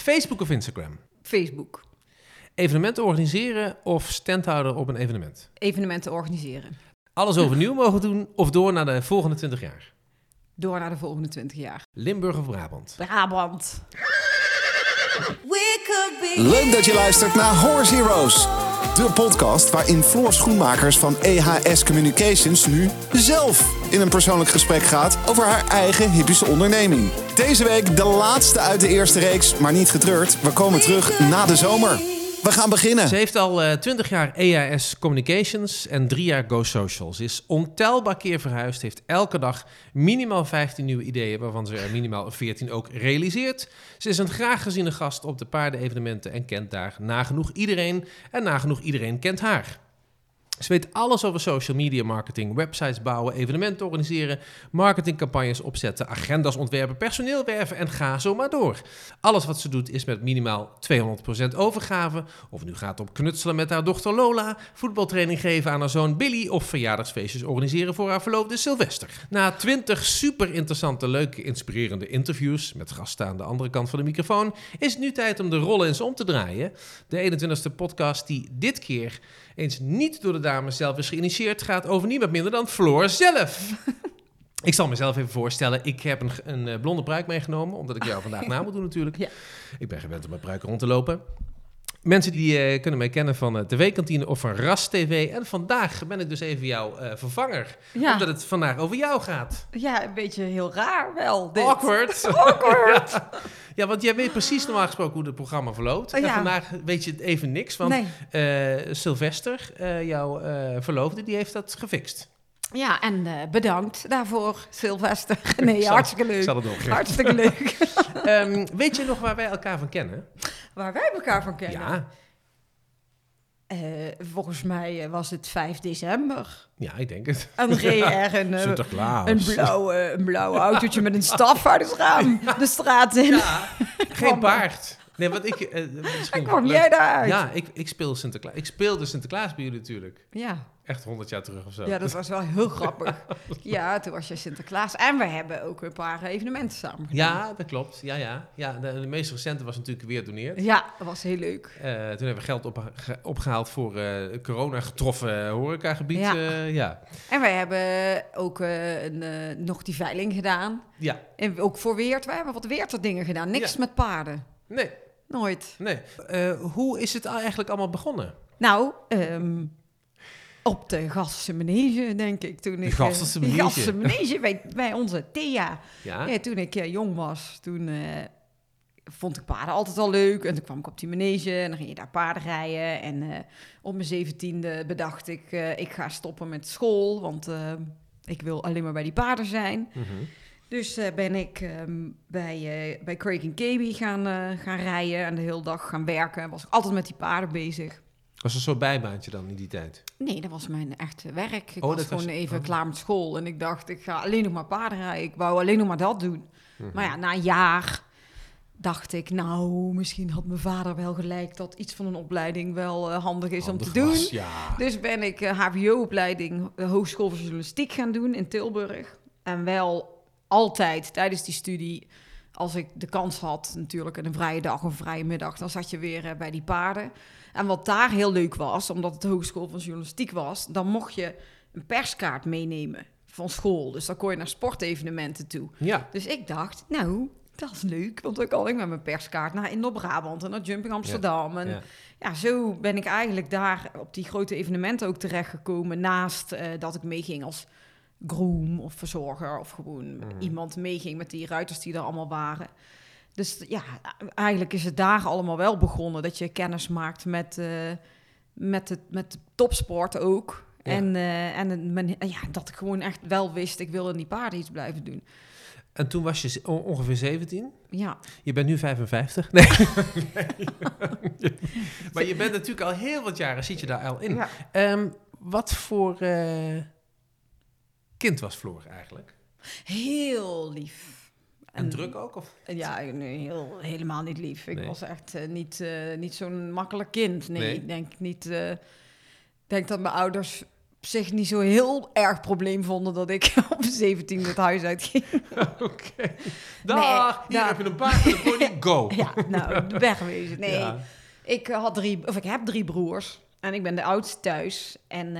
Facebook of Instagram? Facebook. Evenementen organiseren of standhouden op een evenement? Evenementen organiseren. Alles overnieuw mogen doen of door naar de volgende 20 jaar? Door naar de volgende 20 jaar. Limburg of Brabant? Brabant. Leuk dat je luistert naar Horse Heroes. De podcast waarin Floor Schoenmakers van EHS Communications nu zelf in een persoonlijk gesprek gaat over haar eigen hippische onderneming. Deze week de laatste uit de eerste reeks, maar niet getreurd. We komen terug na de zomer. We gaan beginnen. Ze heeft al eh 20 jaar EAS Communications en drie jaar Go Social. Ze is ontelbaar keer verhuisd, heeft elke dag minimaal 15 nieuwe ideeën, waarvan ze er minimaal 14 ook realiseert. Ze is een graag geziene gast op de paardenevenementen en kent daar nagenoeg iedereen. En nagenoeg iedereen kent haar. Ze weet alles over social media marketing, websites bouwen, evenementen organiseren, marketingcampagnes opzetten, agendas ontwerpen, personeel werven en ga zo maar door. Alles wat ze doet is met minimaal 200% overgave. Of nu gaat om knutselen met haar dochter Lola, voetbaltraining geven aan haar zoon Billy of verjaardagsfeestjes organiseren voor haar verloofde Sylvester. Na 20 super interessante, leuke, inspirerende interviews met gasten aan de andere kant van de microfoon, is het nu tijd om de rollen eens om te draaien. De 21ste podcast die dit keer eens niet door de dames zelf is geïnitieerd, gaat over niemand minder dan Floor zelf. Ik zal mezelf even voorstellen. Ik heb een, een eh, blonde pruik meegenomen, omdat ik jou vandaag na moet doen natuurlijk. Ja. Ik ben gewend om met pruiken rond te lopen. Mensen die eh, kunnen mij kennen van de TV-kantine of van Ras TV. En vandaag ben ik dus even jouw eh, vervanger, Ja. omdat het vandaag over jou gaat. Ja, een beetje heel raar wel. Dit. Awkward. Awkward. ja. ja, want jij weet precies normaal gesproken hoe het programma verloopt. En Ja. vandaag weet je even niks, want Nee. eh, Sylvester, eh, jouw eh, verloofde, die heeft dat gefixt. Ja, en eh, bedankt daarvoor, Sylvester. Nee, zal- hartstikke Ik leuk. zal het opgeven. Hartstikke leuk. Ehm, weet je nog waar wij elkaar van kennen? Waar wij elkaar van kennen. Ja, Eh, volgens mij eh, was het 5 december. ja, ik denk het. En reed er een, een, blauwe, een blauwe autootje met een staf uit het raam de straat in. Ja, geen paard. Nee, wat ik... eh, misschien En kwam jij daaruit? Ja, ik, ik speel Sinterklaas. Ik speelde Sinterklaas bij jullie natuurlijk. Ja. Echt 100 jaar terug of zo. Ja, dat was wel heel grappig. Ja, toen was je Sinterklaas. En we hebben ook een paar evenementen samen gedaan. Ja, dat klopt. Ja, ja. ja de, de meest recente was natuurlijk weer doneerd. Ja, dat was heel leuk. Eh, toen hebben we geld op, ge- opgehaald voor eh corona getroffen horecagebied. Ja. Ja. ja. En wij hebben ook eh, een, eh, nog die veiling gedaan. ja. En ook voor Weert. Wij hebben wat Weerter dingen gedaan. Niks Ja. met paarden. Nee, Nooit. nee. Eh, hoe is het eigenlijk allemaal begonnen? Nou, ehm, op de Gassense Manege, denk ik. Toen ik, eh, Gassense die Manege? Gassense Manege bij, bij onze Thea. Ja. Ja, toen ik eh, jong was, toen vond ik paarden altijd al leuk. En toen kwam ik op die manege en dan ging je daar paarden rijden. En op mijn zeventiende bedacht ik, ik ga stoppen met school, want ik wil alleen maar bij die paarden zijn. Mhm. Dus eh, ben ik ehm, bij, eh, bij Craig KB gaan, eh, gaan rijden en de hele dag gaan werken. Was ik altijd met die paarden bezig. Was er een soort bijbaantje dan in die tijd? Nee, dat was mijn echte werk. Ik Oh, was dat was- gewoon even oh. klaar met school. En ik dacht, ik ga alleen nog maar paarden rijden. Ik wou alleen nog maar dat doen. Mhm. Maar ja, na een jaar dacht ik, nou, misschien had mijn vader wel gelijk dat iets van een opleiding wel handig is om te doen. Ja. Dus ben ik HBO-opleiding eh, Hogeschool voor Journalistiek gaan doen in Tilburg. En wel altijd tijdens die studie, als ik de kans had, natuurlijk een vrije dag of een vrije middag, dan zat je weer eh, bij die paarden. En wat daar heel leuk was, omdat het de Hogeschool van Journalistiek was, dan mocht je een perskaart meenemen van school. Dus dan kon je naar sportevenementen toe. Ja. Dus ik dacht, nou, dat is leuk, want dan kan ik met mijn perskaart naar Indo-Brabant en naar Jumping Amsterdam. En ja. ja, zo ben ik eigenlijk daar op die grote evenementen ook terechtgekomen. Naast eh, dat ik meeging als groom of verzorger of gewoon Mhm. iemand meeging met die ruiters die er allemaal waren. Dus ja, eigenlijk is het daar allemaal wel begonnen. Dat je kennis maakt met, eh, met, het, met de topsport ook. Ja. En, eh, en men- ja, dat ik gewoon echt wel wist, ik wil in die paarden iets blijven doen. En toen was je ongeveer 17. Ja, Je bent nu 55. Nee. maar je bent natuurlijk al heel wat jaren, zit je daar al in. ja. Ehm, wat voor eh, kind was Floor eigenlijk? heel lief. En, druk ook? Of? Ja, nee, heel, helemaal niet lief. Ik Nee. was echt eh, niet, eh, niet zo'n makkelijk kind. Nee, Nee? ik denk niet. ik denk dat mijn ouders zich niet zo heel erg probleem vonden dat ik op 17 het huis uitging. Oké. Hier daar- heb je een paard met een pony, go. ja, nou, wegwezen. Nee, Ja. ik had drie, of ik heb drie broers en ik ben de oudste thuis. En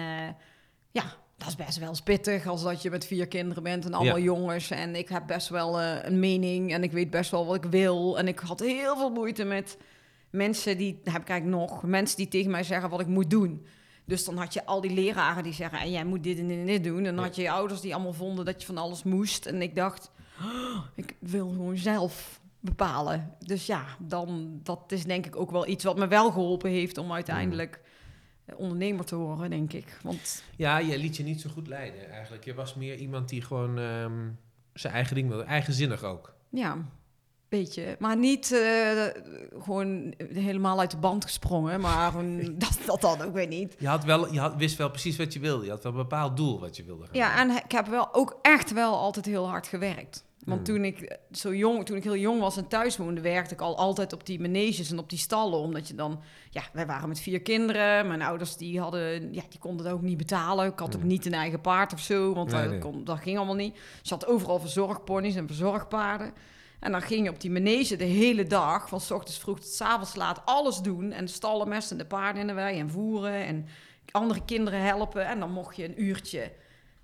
ja, dat is best wel eens pittig als dat je met vier kinderen bent en allemaal Ja. jongens. En ik heb best wel eh, een mening en ik weet best wel wat ik wil. En ik had heel veel moeite met mensen die, heb ik eigenlijk nog, mensen die tegen mij zeggen wat ik moet doen. Dus dan had je al die leraren die zeggen, en jij moet dit en dit en dit doen. En dan had je je ouders die allemaal vonden dat je van alles moest. En ik dacht, "Oh, ik wil gewoon zelf bepalen. Dus ja, dan, dat is denk ik ook wel iets wat me wel geholpen heeft om uiteindelijk ondernemer te worden, denk ik. Want Ja, je liet je niet zo goed leiden eigenlijk. Je was meer iemand die gewoon ehm, zijn eigen ding wilde. Eigenzinnig ook. ja, beetje. Maar niet eh, gewoon helemaal uit de band gesprongen, maar gewoon, dat, dat dan ook weer niet. Je, had wel, je had, wist wel precies wat je wilde. Je had wel een bepaald doel wat je wilde gaan Ja, doen. en ik heb wel ook echt wel altijd heel hard gewerkt. Want toen ik zo jong, toen ik heel jong was en thuis woonde, werkte ik al altijd op die maneges en op die stallen. Omdat je dan, ja, wij waren met vier kinderen. Mijn ouders die hadden, ja, die konden dat ook niet betalen. Ik had ook niet een eigen paard of zo, want Nee, dat, nee. kon, dat ging allemaal niet. Je had overal verzorgponies en verzorgpaarden. En dan ging je op die manege de hele dag, van s ochtends vroeg tot s avonds laat, alles doen. En de stallen mesten, de paarden in de wei en voeren en andere kinderen helpen. En dan mocht je een uurtje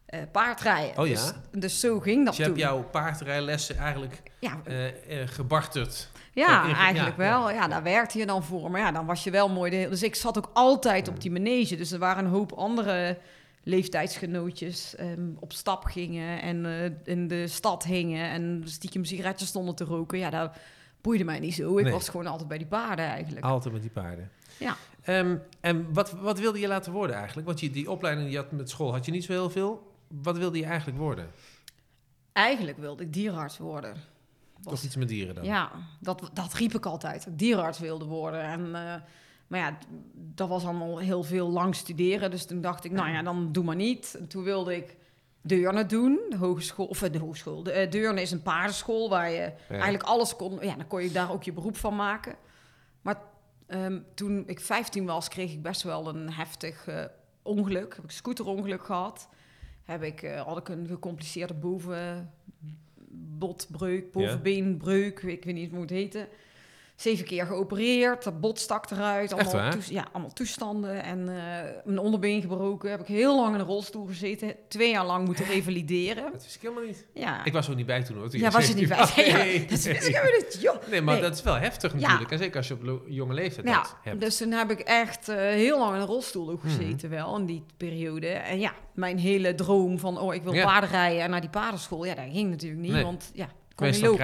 eh, paardrijden. Oh ja? Dus, dus zo ging dat Dus je hebt jouw paardrijlessen eigenlijk Ja, eh, gebarterd. ja, eigenlijk ja, wel. ja. Ja, daar werkte je dan voor. Maar ja, dan was je wel mooi. De hele... Dus ik zat ook altijd op die manege. Dus er waren een hoop andere leeftijdsgenootjes ehm, op stap gingen en in de stad hingen en stiekem sigaretjes stonden te roken. Ja, dat boeide mij niet zo. Ik Nee. was gewoon altijd bij die paarden eigenlijk. Altijd met die paarden. Ja. Ehm, en wat, wat wilde je laten worden eigenlijk? Want je, die opleiding die je had met school had je niet zo heel veel. Wat wilde je eigenlijk worden? Eigenlijk wilde ik dierenarts worden. Toch Was- iets met dieren dan? Ja, dat, dat riep ik altijd. Dierenarts wilde worden. En, eh, maar ja, dat was allemaal heel veel lang studeren. Dus toen dacht ik, nou ja, dan doe maar niet. En toen wilde ik Deurne doen, de hogeschool, of eh, de hogeschool. De, eh, Deurne is een paardenschool waar je eigenlijk alles kon. Ja, dan kon je daar ook je beroep van maken. Maar ehm, toen ik 15 was, kreeg ik best wel een heftig eh, ongeluk. Heb ik een scooterongeluk gehad. Heb ik, eh, had ik een gecompliceerde bovenbotbreuk, bovenbeenbreuk, ik weet niet hoe het heette. Zeven keer geopereerd, dat bot stak eruit. Allemaal, ja, allemaal toestanden. En eh, mijn onderbeen gebroken. Heb ik heel lang in een rolstoel gezeten. Twee jaar lang moeten revalideren. Dat wist ik helemaal niet. Ja, Ik was er ook niet bij toen hoor. toen ja was je niet bij? 17 was. Ja, Nee, dat is nee. wist ik helemaal niet. Joh. Nee, maar Nee. dat is wel heftig Ja. natuurlijk. En zeker als je op jonge leeftijd Ja, dat hebt. dus toen heb ik echt eh, heel lang in een rolstoel ook Mhm. gezeten wel, in die periode. En ja, mijn hele droom van, oh, ik wil Ja. paarden rijden en naar die paardenschool, ja, dat ging natuurlijk niet, Nee. want ja, Meestal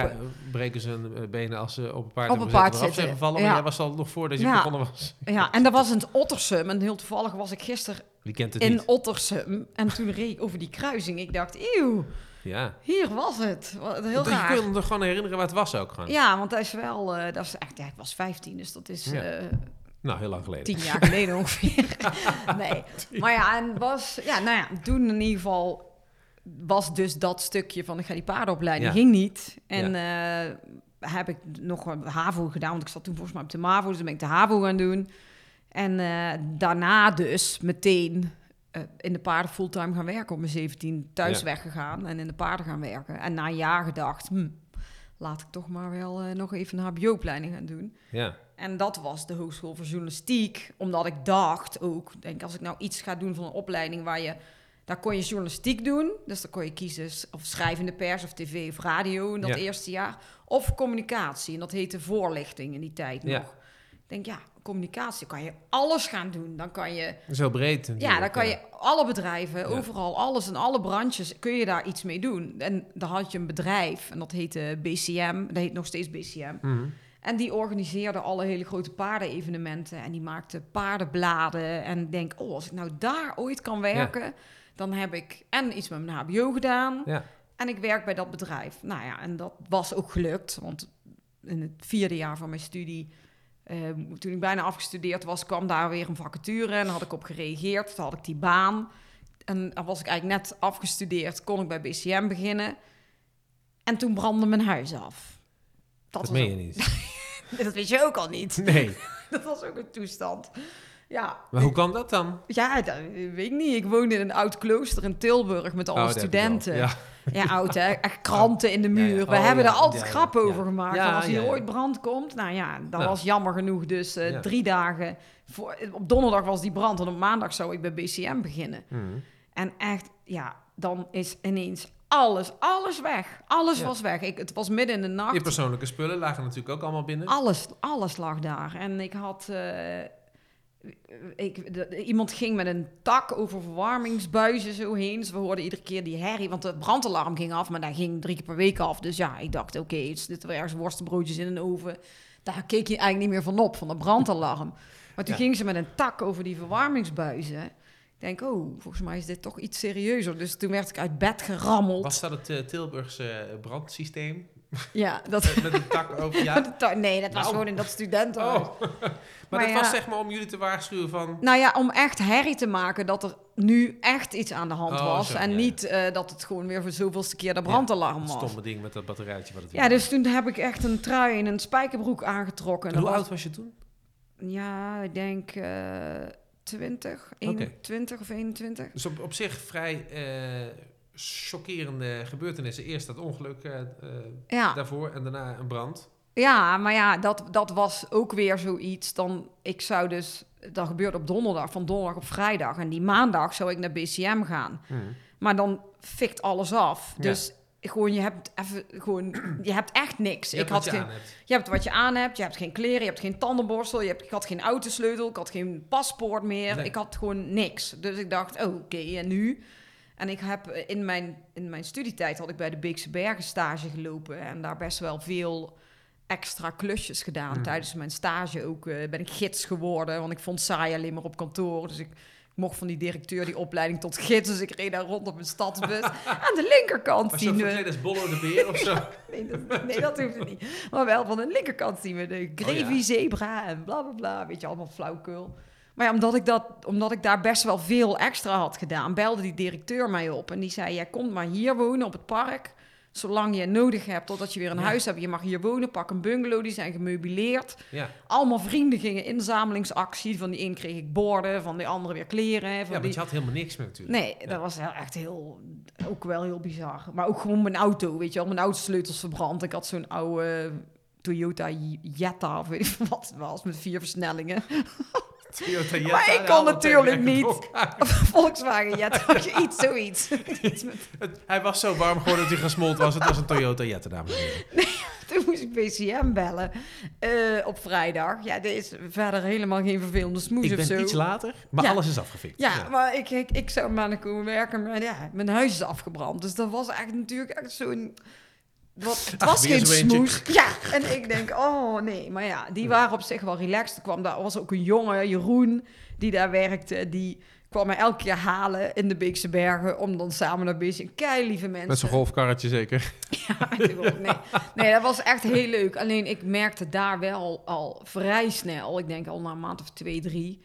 breken ze hun eh, benen als ze op een paard Op een paard eraf zijn zitten. gevallen. Ja. Maar jij was al nog voordat je Ja. begonnen was. Ja, en dat was in het Ottersum. En heel toevallig was ik gisteren Die kent het in niet. Ottersum. En toen reed ik over die kruising. Ik dacht, eeuw, Ja. hier was het. Wat Heel je raar. kunt je gewoon herinneren wat het was ook gewoon. Ja, want dat is wel, eh, dat is echt, ja, ik was 15, dus dat is Ja. eh, Nou, heel lang geleden. tien jaar geleden ongeveer. nee, maar ja, en was, ja, nou ja, toen in ieder geval was dus dat stukje van ik ga die paardenopleiding, Ja. ging niet. En eh, heb ik nog een HAVO gedaan, want ik zat toen volgens mij op de MAVO, dus dan ben ik de HAVO gaan doen. En eh, daarna dus meteen eh, in de paarden fulltime gaan werken op mijn 17, thuis Ja. weggegaan en in de paarden gaan werken. En na een jaar gedacht, hm, laat ik toch maar wel nog even een HBO-opleiding gaan doen. Ja. En dat was de Hogeschool voor Journalistiek. Omdat ik dacht ook, denk als ik nou iets ga doen van een opleiding waar je... Daar kon je journalistiek doen. Dus dan kon je kiezen of schrijvende pers of tv of radio in dat Ja. eerste jaar. Of communicatie. En dat heette voorlichting in die tijd Ja. nog. Ik denk, ja, communicatie kan je alles gaan doen. Dan kan je, heel breed. ja, dan kan je alle bedrijven, overal, alles en alle branches, kun je daar iets mee doen. En dan had je een bedrijf en dat heette BCM. Dat heet nog steeds BCM. Mhm. En die organiseerde alle hele grote paardenevenementen. En die maakte paardenbladen. En denk, oh, als ik nou daar ooit kan werken... dan heb ik en iets met mijn hbo gedaan... Ja. en ik werk bij dat bedrijf. Nou ja, en dat was ook gelukt. Want in het vierde jaar van mijn studie... eh, toen ik bijna afgestudeerd was, kwam daar weer een vacature... en had ik op gereageerd. Toen had ik die baan. En dan was ik eigenlijk net afgestudeerd... kon ik bij BCM beginnen. En toen brandde mijn huis af. Dat was meen ook- je niet. dat weet je ook al niet. Nee. Dat was ook een toestand. Ja, Maar hoe kan dat dan? ja, dat weet ik niet. Ik woonde in een oud klooster in Tilburg met alle Oh, studenten. Ja. Ja, oud hè. Echt kranten in de muur. ja. We Oh, hebben er altijd ja. over gemaakt. Van als hier ooit brand komt, nou ja, dat was jammer genoeg. Dus eh, drie dagen. Voor, op donderdag was die brand en op maandag zou ik bij BCM beginnen. Mhm. En echt, ja, dan is ineens alles, alles weg. Alles Ja. was weg. Ik, het was midden in de nacht. Je persoonlijke spullen lagen natuurlijk ook allemaal binnen. Alles, alles lag daar. En ik had. eh, ik, de- iemand ging met een tak over verwarmingsbuizen zo heen. Dus we hoorden iedere keer die herrie. Want het brandalarm ging af, maar dat ging drie keer per week af. Dus ja, ik dacht, oké, er zitten weer ergens worstenbroodjes in een oven. Daar keek je eigenlijk niet meer van op, van dat brandalarm. Maar toen Ja. ging ze met een tak over die verwarmingsbuizen. Ik denk, oh, volgens mij is dit toch iets serieuzer. Dus toen werd ik uit bed gerammeld. Was dat het eh, Tilburgse brandsysteem? Ja, dat... Met, een tak over, ja. Nee, dat was Nou. gewoon in dat studentenhuis. Oh. maar, Maar dat ja. was zeg maar om jullie te waarschuwen van... Nou ja, om echt herrie te maken dat er nu echt iets aan de hand Oh, was. zo, en ja. niet eh, dat het gewoon weer voor zoveelste keer de brandalarm was. stomme ding met dat batterijtje wat het Ja, dus toen heb ik echt een trui en een spijkerbroek aangetrokken. En hoe dat oud was je toen? was- Ja, ik denk eh 20, 21 of 21. Dus op, op zich vrij eh, chockerende gebeurtenissen. Eerst dat ongeluk eh, eh, Ja, daarvoor en daarna een brand. ja maar ja, dat, dat was ook weer zoiets. Dan, ik zou dus, dat gebeurde op donderdag, van donderdag op vrijdag. En die maandag zou ik naar BCM gaan. Maar dan fikt alles af. Ja. Dus gewoon, je hebt even, gewoon, je hebt echt niks. Je ik hebt had wat je geen, hebt. je hebt wat je aan hebt, je hebt geen kleren, je hebt geen tandenborstel, je hebt, ik had geen autosleutel, ik had geen paspoort meer, Nee. ik had gewoon niks. Dus ik dacht, oh, oké, en nu? En ik heb eh, in mijn, in mijn studietijd had ik bij de Beekse Bergen stage gelopen en daar best wel veel extra klusjes gedaan. Tijdens mijn stage ook eh, ben ik gids geworden, want ik vond saai alleen maar op kantoor. Dus ik mocht van die directeur die opleiding tot gids, dus ik reed daar rond op een stadsbus. Aan de linkerkant Was zien we... als Bollo de Beer of zo? Nee dat, nee, dat hoeft het niet. Maar wel van de linkerkant zien we de Oh ja. Zebra en bla bla bla. Weet je, allemaal flauwkul. Maar ja, omdat ik, dat, omdat ik daar best wel veel extra had gedaan, belde die directeur mij op. En die zei, jij komt maar hier wonen op het park. Zolang je nodig hebt, totdat je weer een Ja. huis hebt. Je mag hier wonen, pak een bungalow, die zijn gemeubileerd. Ja, Allemaal vrienden gingen inzamelingsactie. Van die een kreeg ik borden, van die andere weer kleren. Van ja die... je had helemaal niks meer natuurlijk. Nee, Ja. dat was echt heel, ook wel heel bizar. Maar ook gewoon mijn auto, weet je wel. Mijn autosleutels verbrand. Ik had zo'n oude Toyota Jetta, of weet ik wat het was, met vier versnellingen. Toyota Maar ik kon natuurlijk niet. Volkswagen Jetta, iets, zoiets. Iets met- Het- Hij was zo warm geworden dat hij gesmolten was. Het was een Toyota Jetta, dames en heren. Toen moest ik BCM bellen eh, op vrijdag. Ja, er is verder helemaal geen vervelende smoes Ik of ben zo. iets later, maar Ja. alles is afgefikt. Ja, maar ik, ik, ik zou maanden komen werken, maar ja, mijn huis is afgebrand. Dus dat was eigenlijk natuurlijk echt zo'n... Wat, het was geen smoes. Ja, en ik denk, oh nee. Maar ja, die waren op zich wel relaxed. Er kwam daar was ook een jongen, Jeroen, die daar werkte. Die kwam mij elke keer halen in de Beekse Bergen... om dan samen naar BC. Kei lieve mensen. Met zo'n golfkarretje zeker. Ja, nee. nee, dat was echt heel leuk. Alleen ik merkte daar wel al vrij snel, ik denk al na een maand of twee, drie,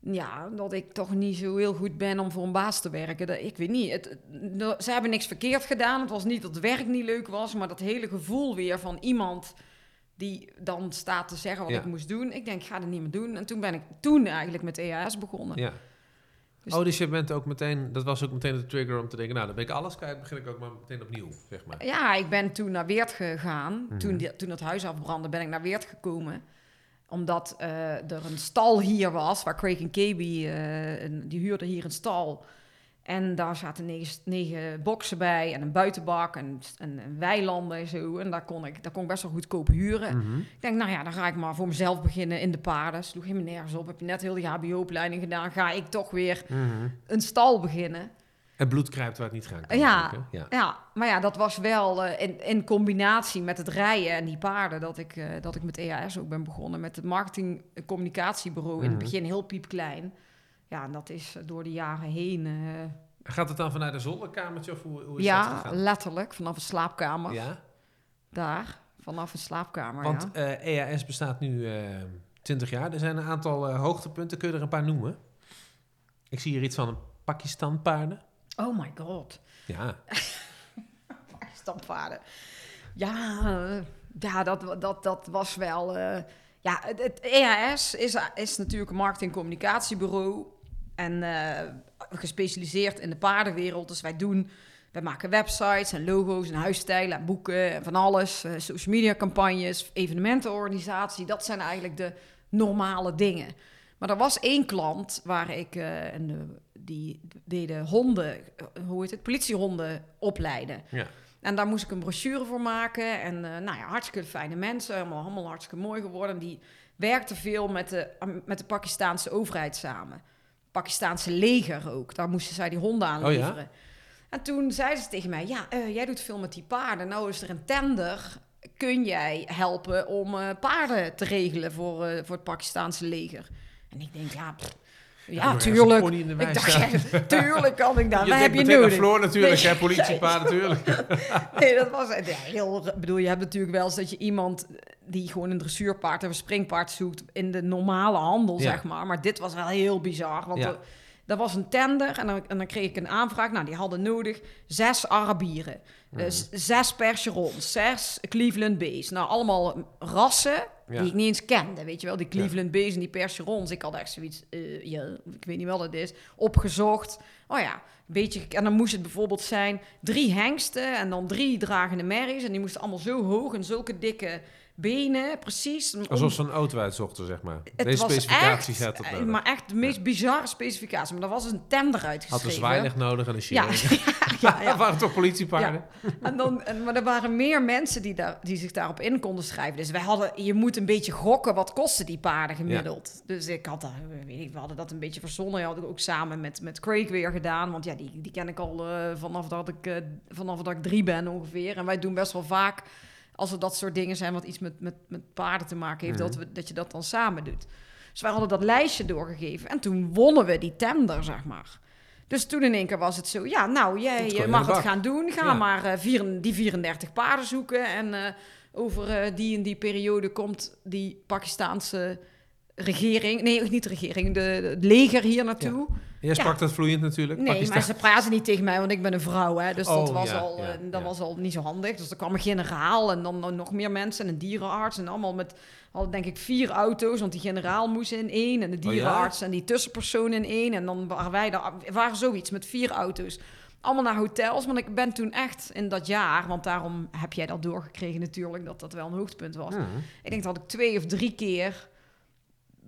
ja, dat ik toch niet zo heel goed ben om voor een baas te werken. Dat, ik weet niet. Het, het- ze hebben niks verkeerd gedaan. Het was niet dat het werk niet leuk was, maar dat hele gevoel weer van iemand die dan staat te zeggen wat Ja. ik moest doen. Ik denk, ik ga het niet meer doen. En toen ben ik toen eigenlijk met EAS begonnen. Ja. Dus- oh, dus je bent ook meteen... Dat was ook meteen de trigger om te denken... Nou, dan ben ik alles kwijt. begin ik ook maar meteen opnieuw, zeg maar. Ja, ik ben toen naar Weert gegaan. Mhm. toen, die- toen het huis afbrandde, ben ik naar Weert gekomen. Omdat eh, er een stal hier was, waar Craig en Kaby, eh, die huurden hier een stal. En daar zaten negen, negen boksen bij en een buitenbak en, en, en weilanden en zo. En daar kon, ik, daar kon ik best wel goedkoop huren. Mhm. Ik denk, nou ja, dan ga ik maar voor mezelf beginnen in de paarden. Sloeg helemaal nergens op. Heb je net heel die hbo-opleiding gedaan. Ga ik toch weer Mhm. een stal beginnen. En bloed kruipt waar het niet gaan kan. Ja. ja. Ja, maar ja, dat was wel eh, in, in combinatie met het rijden en die paarden... dat ik, eh, dat ik met EAS ook ben begonnen. Met het marketing- en communicatiebureau. In het Mhm. begin heel piepklein. Ja, en dat is eh, door de jaren heen... Gaat het dan vanuit een zolderkamertje of hoe, hoe is dat ja, gegaan? letterlijk. Vanaf een slaapkamer. Ja, Daar. Vanaf een slaapkamer, want ja. EAS bestaat nu eh 20 jaar. Er zijn een aantal hoogtepunten. Kun je er een paar noemen? Ik zie hier iets van een Pakistan paarden. Oh my god. Ja, Stampvaarden. Ja, eh, ja dat, dat, dat was wel... eh, Ja, het, EAS is, is natuurlijk een marketing- en communicatiebureau. En eh, gespecialiseerd in de paardenwereld. Dus wij doen, wij maken websites en logo's en huisstijlen en boeken en van alles. social media campagnes, evenementenorganisatie. Dat zijn eigenlijk de normale dingen. Maar er was één klant waar ik, en de, die deden honden, eh, hoe heet het, politiehonden opleiden. Ja. En daar moest ik een brochure voor maken. En eh, nou ja, hartstikke fijne mensen, allemaal, allemaal hartstikke mooi geworden. Die werkten veel met de, met de Pakistaanse overheid samen. Pakistaanse leger ook. Daar moesten zij die honden aan Oh ja? leveren. En toen zeiden ze tegen mij, ja, eh, jij doet veel met die paarden. Nou is er een tender. Kun jij helpen om paarden te regelen voor, voor het Pakistaanse leger? En ik denk, ja, pff, ja, tuurlijk. pony in de Ik dacht, ja, tuurlijk kan ik dat. je Wat heb je nodig? Floor natuurlijk, Nee, hè, politiepaard natuurlijk. Nee, dat was ja, heel. Ik bedoel, je hebt natuurlijk wel eens dat je iemand die gewoon een dressuurpaard of een springpaard zoekt in de normale handel, Ja. zeg maar. Maar dit was wel heel bizar. Want Ja. er, er was een tender en dan, en dan kreeg ik een aanvraag. Nou, die hadden nodig zes Arabieren, z- zes Percherons, zes Cleveland Bays. Nou, allemaal rassen Ja. die ik niet eens kende, weet je wel. Die Cleveland Bays en die Percherons. Ik had echt zoiets, eh, ja, ik weet niet wat het is, opgezocht. Oh ja, een beetje. En dan moest het bijvoorbeeld zijn drie hengsten en dan drie dragende merries. En die moesten allemaal zo hoog en zulke dikke benen, precies. Alsof ze een auto uitzochten, zeg maar. het Deze specificatie echt, gaat dat eh, nodig. Maar echt de meest bizarre specificatie. Maar er was een tender Had uitgeschreven. een zwaailicht nodig en een Ja, ja, ja, Dat waren toch politiepaarden? En dan, en, maar er waren meer mensen die, daar, die zich daarop in konden schrijven. Dus wij hadden, je moet een beetje gokken, wat kosten die paarden gemiddeld? Dus ik had dat, weet ik, we hadden dat een beetje verzonnen. Had ik ook samen met, met Craig weer gedaan. Want ja, die, die ken ik al eh, vanaf, dat ik, eh, vanaf dat ik drie ben ongeveer. En wij doen best wel vaak, als er dat soort dingen zijn wat iets met, met, met paarden te maken heeft, Mhm. dat, we, dat je dat dan samen doet. Dus wij hadden dat lijstje doorgegeven. En toen wonnen we die tender, zeg maar. Dus toen in één keer was het zo, ja, nou, jij in mag het gaan doen. Ga Ja. maar eh, vier, die 34 paarden zoeken. En eh, over eh, die en die periode komt die Pakistaanse regering... Nee, niet de regering, de, het leger hier naartoe. Jij sprak dat vloeiend natuurlijk. Nee, Pakistan- maar ze praten niet tegen mij, want ik ben een vrouw. Hè, dus dat, Oh, was, al, eh, dat was al niet zo handig. Dus er kwam een generaal en dan, nog meer mensen en een dierenarts. En allemaal met, al denk ik, vier auto's. Want die generaal moest in één en de Oh, dierenarts en die tussenpersoon in één. En dan waren wij daar, waren zoiets met vier auto's. Allemaal naar hotels, want ik ben toen echt in dat jaar... want daarom heb jij dat doorgekregen natuurlijk, dat dat wel een hoogtepunt was. Ik denk dat ik twee of drie keer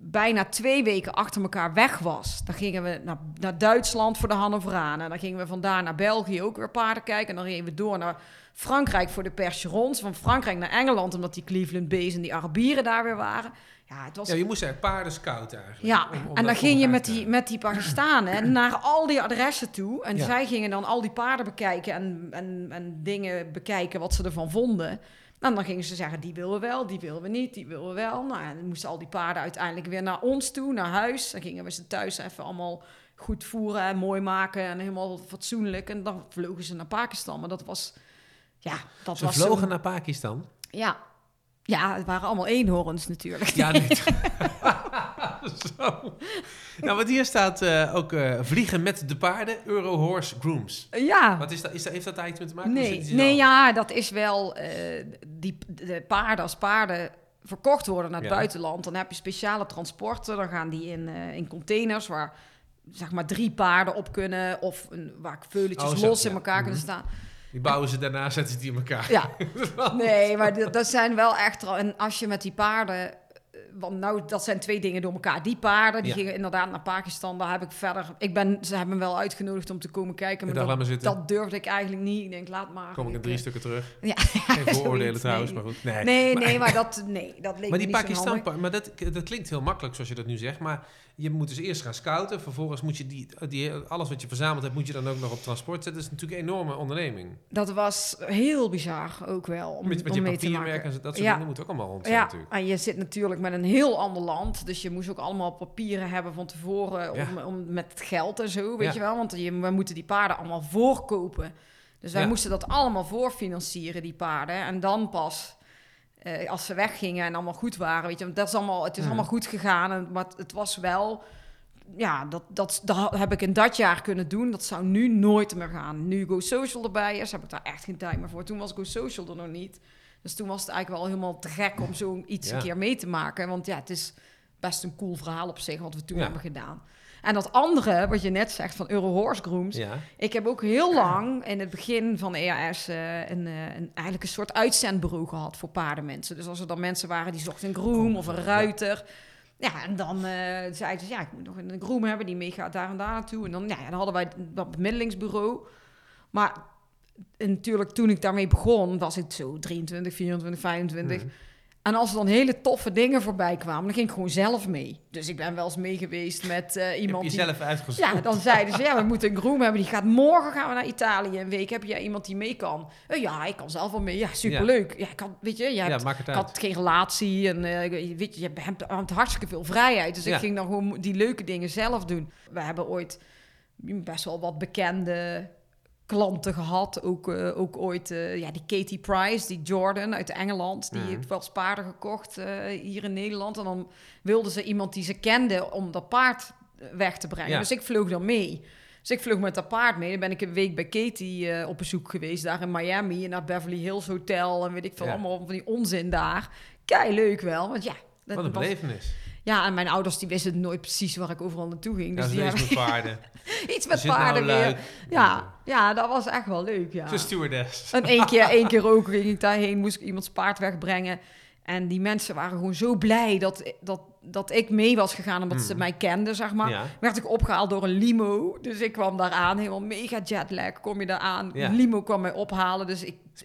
bijna twee weken achter elkaar weg was. Dan gingen we naar, naar Duitsland voor de Hannoveranen. Dan gingen we vandaar naar België ook weer paarden kijken. En dan gingen we door naar Frankrijk voor de Percherons. Van Frankrijk naar Engeland, omdat die Cleveland Bays en die Arabieren daar weer waren. Ja, het was... Ja, je moest eigenlijk paarden scouten eigenlijk. Ja, om- om en dan ging je met die, met die Pakistanen naar al die adressen toe. En Ja. zij gingen dan al die paarden bekijken en, en, en dingen bekijken wat ze ervan vonden. En dan gingen ze zeggen, die willen we wel, die willen we niet, die willen we wel. Nou, en dan moesten al die paarden uiteindelijk weer naar ons toe, naar huis. Dan gingen we ze thuis even allemaal goed voeren en mooi maken en helemaal fatsoenlijk. En dan vlogen ze naar Pakistan. Maar dat was, ja, dat Ze was vlogen zo- naar Pakistan. Ja. ja, het waren allemaal eenhoorns natuurlijk. Ja, nee. Zo. Nou, want hier staat eh, ook eh, vliegen met de paarden, Euro Horse Grooms. Ja. Wat is dat, is dat, heeft dat daar iets mee te maken? Nee, nee ja, dat is wel eh, die, de paarden als paarden verkocht worden naar het Ja. buitenland. Dan heb je speciale transporten. Dan gaan die in, in containers waar zeg maar drie paarden op kunnen. Of een, waar veuletjes Oh, los in elkaar kunnen Mhm. staan. Die bouwen ze daarna, zetten ze die in elkaar. Ja, nee, maar dat, dat zijn wel echt... En als je met die paarden... Want nou, dat zijn twee dingen door elkaar. Die paarden, die Ja. gingen inderdaad naar Pakistan. Daar heb ik verder... Ik ben, ze hebben me wel uitgenodigd om te komen kijken. Maar dat, dat durfde ik eigenlijk niet. Ik denk, laat maar. Kom ik in drie stukken terug. Ja, Geen vooroordelen zoiets, trouwens, nee. maar goed. Nee, Nee, maar, nee, maar dat, nee, dat leek maar die Pakistan, maar dat, dat klinkt heel makkelijk zoals je dat nu zegt. Maar je moet dus eerst gaan scouten. Vervolgens moet je die, die, alles wat je verzameld hebt, moet je dan ook nog op transport zetten. Dat is natuurlijk een enorme onderneming. Dat was heel bizar ook wel om, Met, met om je mee papierwerk en dat soort Ja. dingen moet ook allemaal rond zijn Ja, natuurlijk. en je zit natuurlijk met een heel ander land. Dus je moest ook allemaal papieren hebben van tevoren Ja. om, om, met geld en zo, weet Ja. je wel. Want je, we moeten die paarden allemaal voorkopen. Dus wij Ja. moesten dat allemaal voorfinancieren, die paarden. En dan pas, eh, als ze weggingen en allemaal goed waren, weet je. want Dat is allemaal, het is allemaal goed gegaan. En, maar het- het was wel... Ja, dat, dat, dat heb ik in dat jaar kunnen doen. Dat zou nu nooit meer gaan. Nu Go Social erbij is, heb ik daar echt geen tijd meer voor. Toen was Go Social er nog niet. Dus toen was het eigenlijk wel helemaal te gek om zoiets Ja. een keer mee te maken. Want ja, het is best een cool verhaal op zich wat we toen Ja. hebben gedaan. En dat andere, wat je net zegt van Euro Horse Grooms. Ja. Ik heb ook heel lang in het begin van EAS eh, een, eh, een, eigenlijk een soort uitzendbureau gehad voor paardenmensen. Dus als er dan mensen waren die zochten een groom of een ruiter. Ja, en dan eh, zeiden ze, ja, ik moet nog een groom hebben die meegaat daar en daar naartoe. En dan, ja, dan hadden wij dat bemiddelingsbureau. Maar en natuurlijk, toen ik daarmee begon, was ik zo 23, 24, 25. Mhm. En als er dan hele toffe dingen voorbij kwamen, dan ging ik gewoon zelf mee. Dus ik ben wel eens mee geweest met eh, Je iemand die... jezelf uitgezocht. Ja, dan zeiden ze, ja, we moeten een groom hebben. Die gaat morgen gaan we naar Italië een week. Heb jij iemand die mee kan? Eh, ja, ik kan zelf wel mee. Ja, superleuk. Ja, ik kan, weet je, hebt, het ik uit. had geen relatie en eh, weet je, je hebt, hebt hartstikke veel vrijheid. Dus Ja. ik ging dan gewoon die leuke dingen zelf doen. We hebben ooit best wel wat bekende klanten gehad. Ook, eh, ook ooit eh, ja, die Katie Price, die Jordan uit Engeland. Die Mhm. heeft wel eens paarden gekocht eh, hier in Nederland. En dan wilden ze iemand die ze kende om dat paard weg te brengen. Ja. Dus ik vloog dan mee. Dus ik vloog met dat paard mee. Dan ben ik een week bij Katie op bezoek geweest, daar in Miami. En naar Beverly Hills Hotel en weet ik veel, Ja. allemaal van die onzin daar. Kei leuk wel, want ja... dat Wat een belevenis. Ja, en mijn ouders die wisten nooit precies waar ik overal naartoe ging. Dus Ja, die hebben met paarden. iets met Zit nou paarden weer. Ja, ja, dat was echt wel leuk, ja. Zo'n stewardess. En één keer, één keer ook ging ik daarheen, moest ik iemands paard wegbrengen. En die mensen waren gewoon zo blij dat, dat, dat ik mee was gegaan, omdat ze Mhm. mij kenden, zeg maar. Ja. Werd ik opgehaald door een limo. Dus ik kwam daar aan, helemaal mega jetlag. Kom je daar aan? Ja. Limo kwam mij ophalen. Dus ik, Dat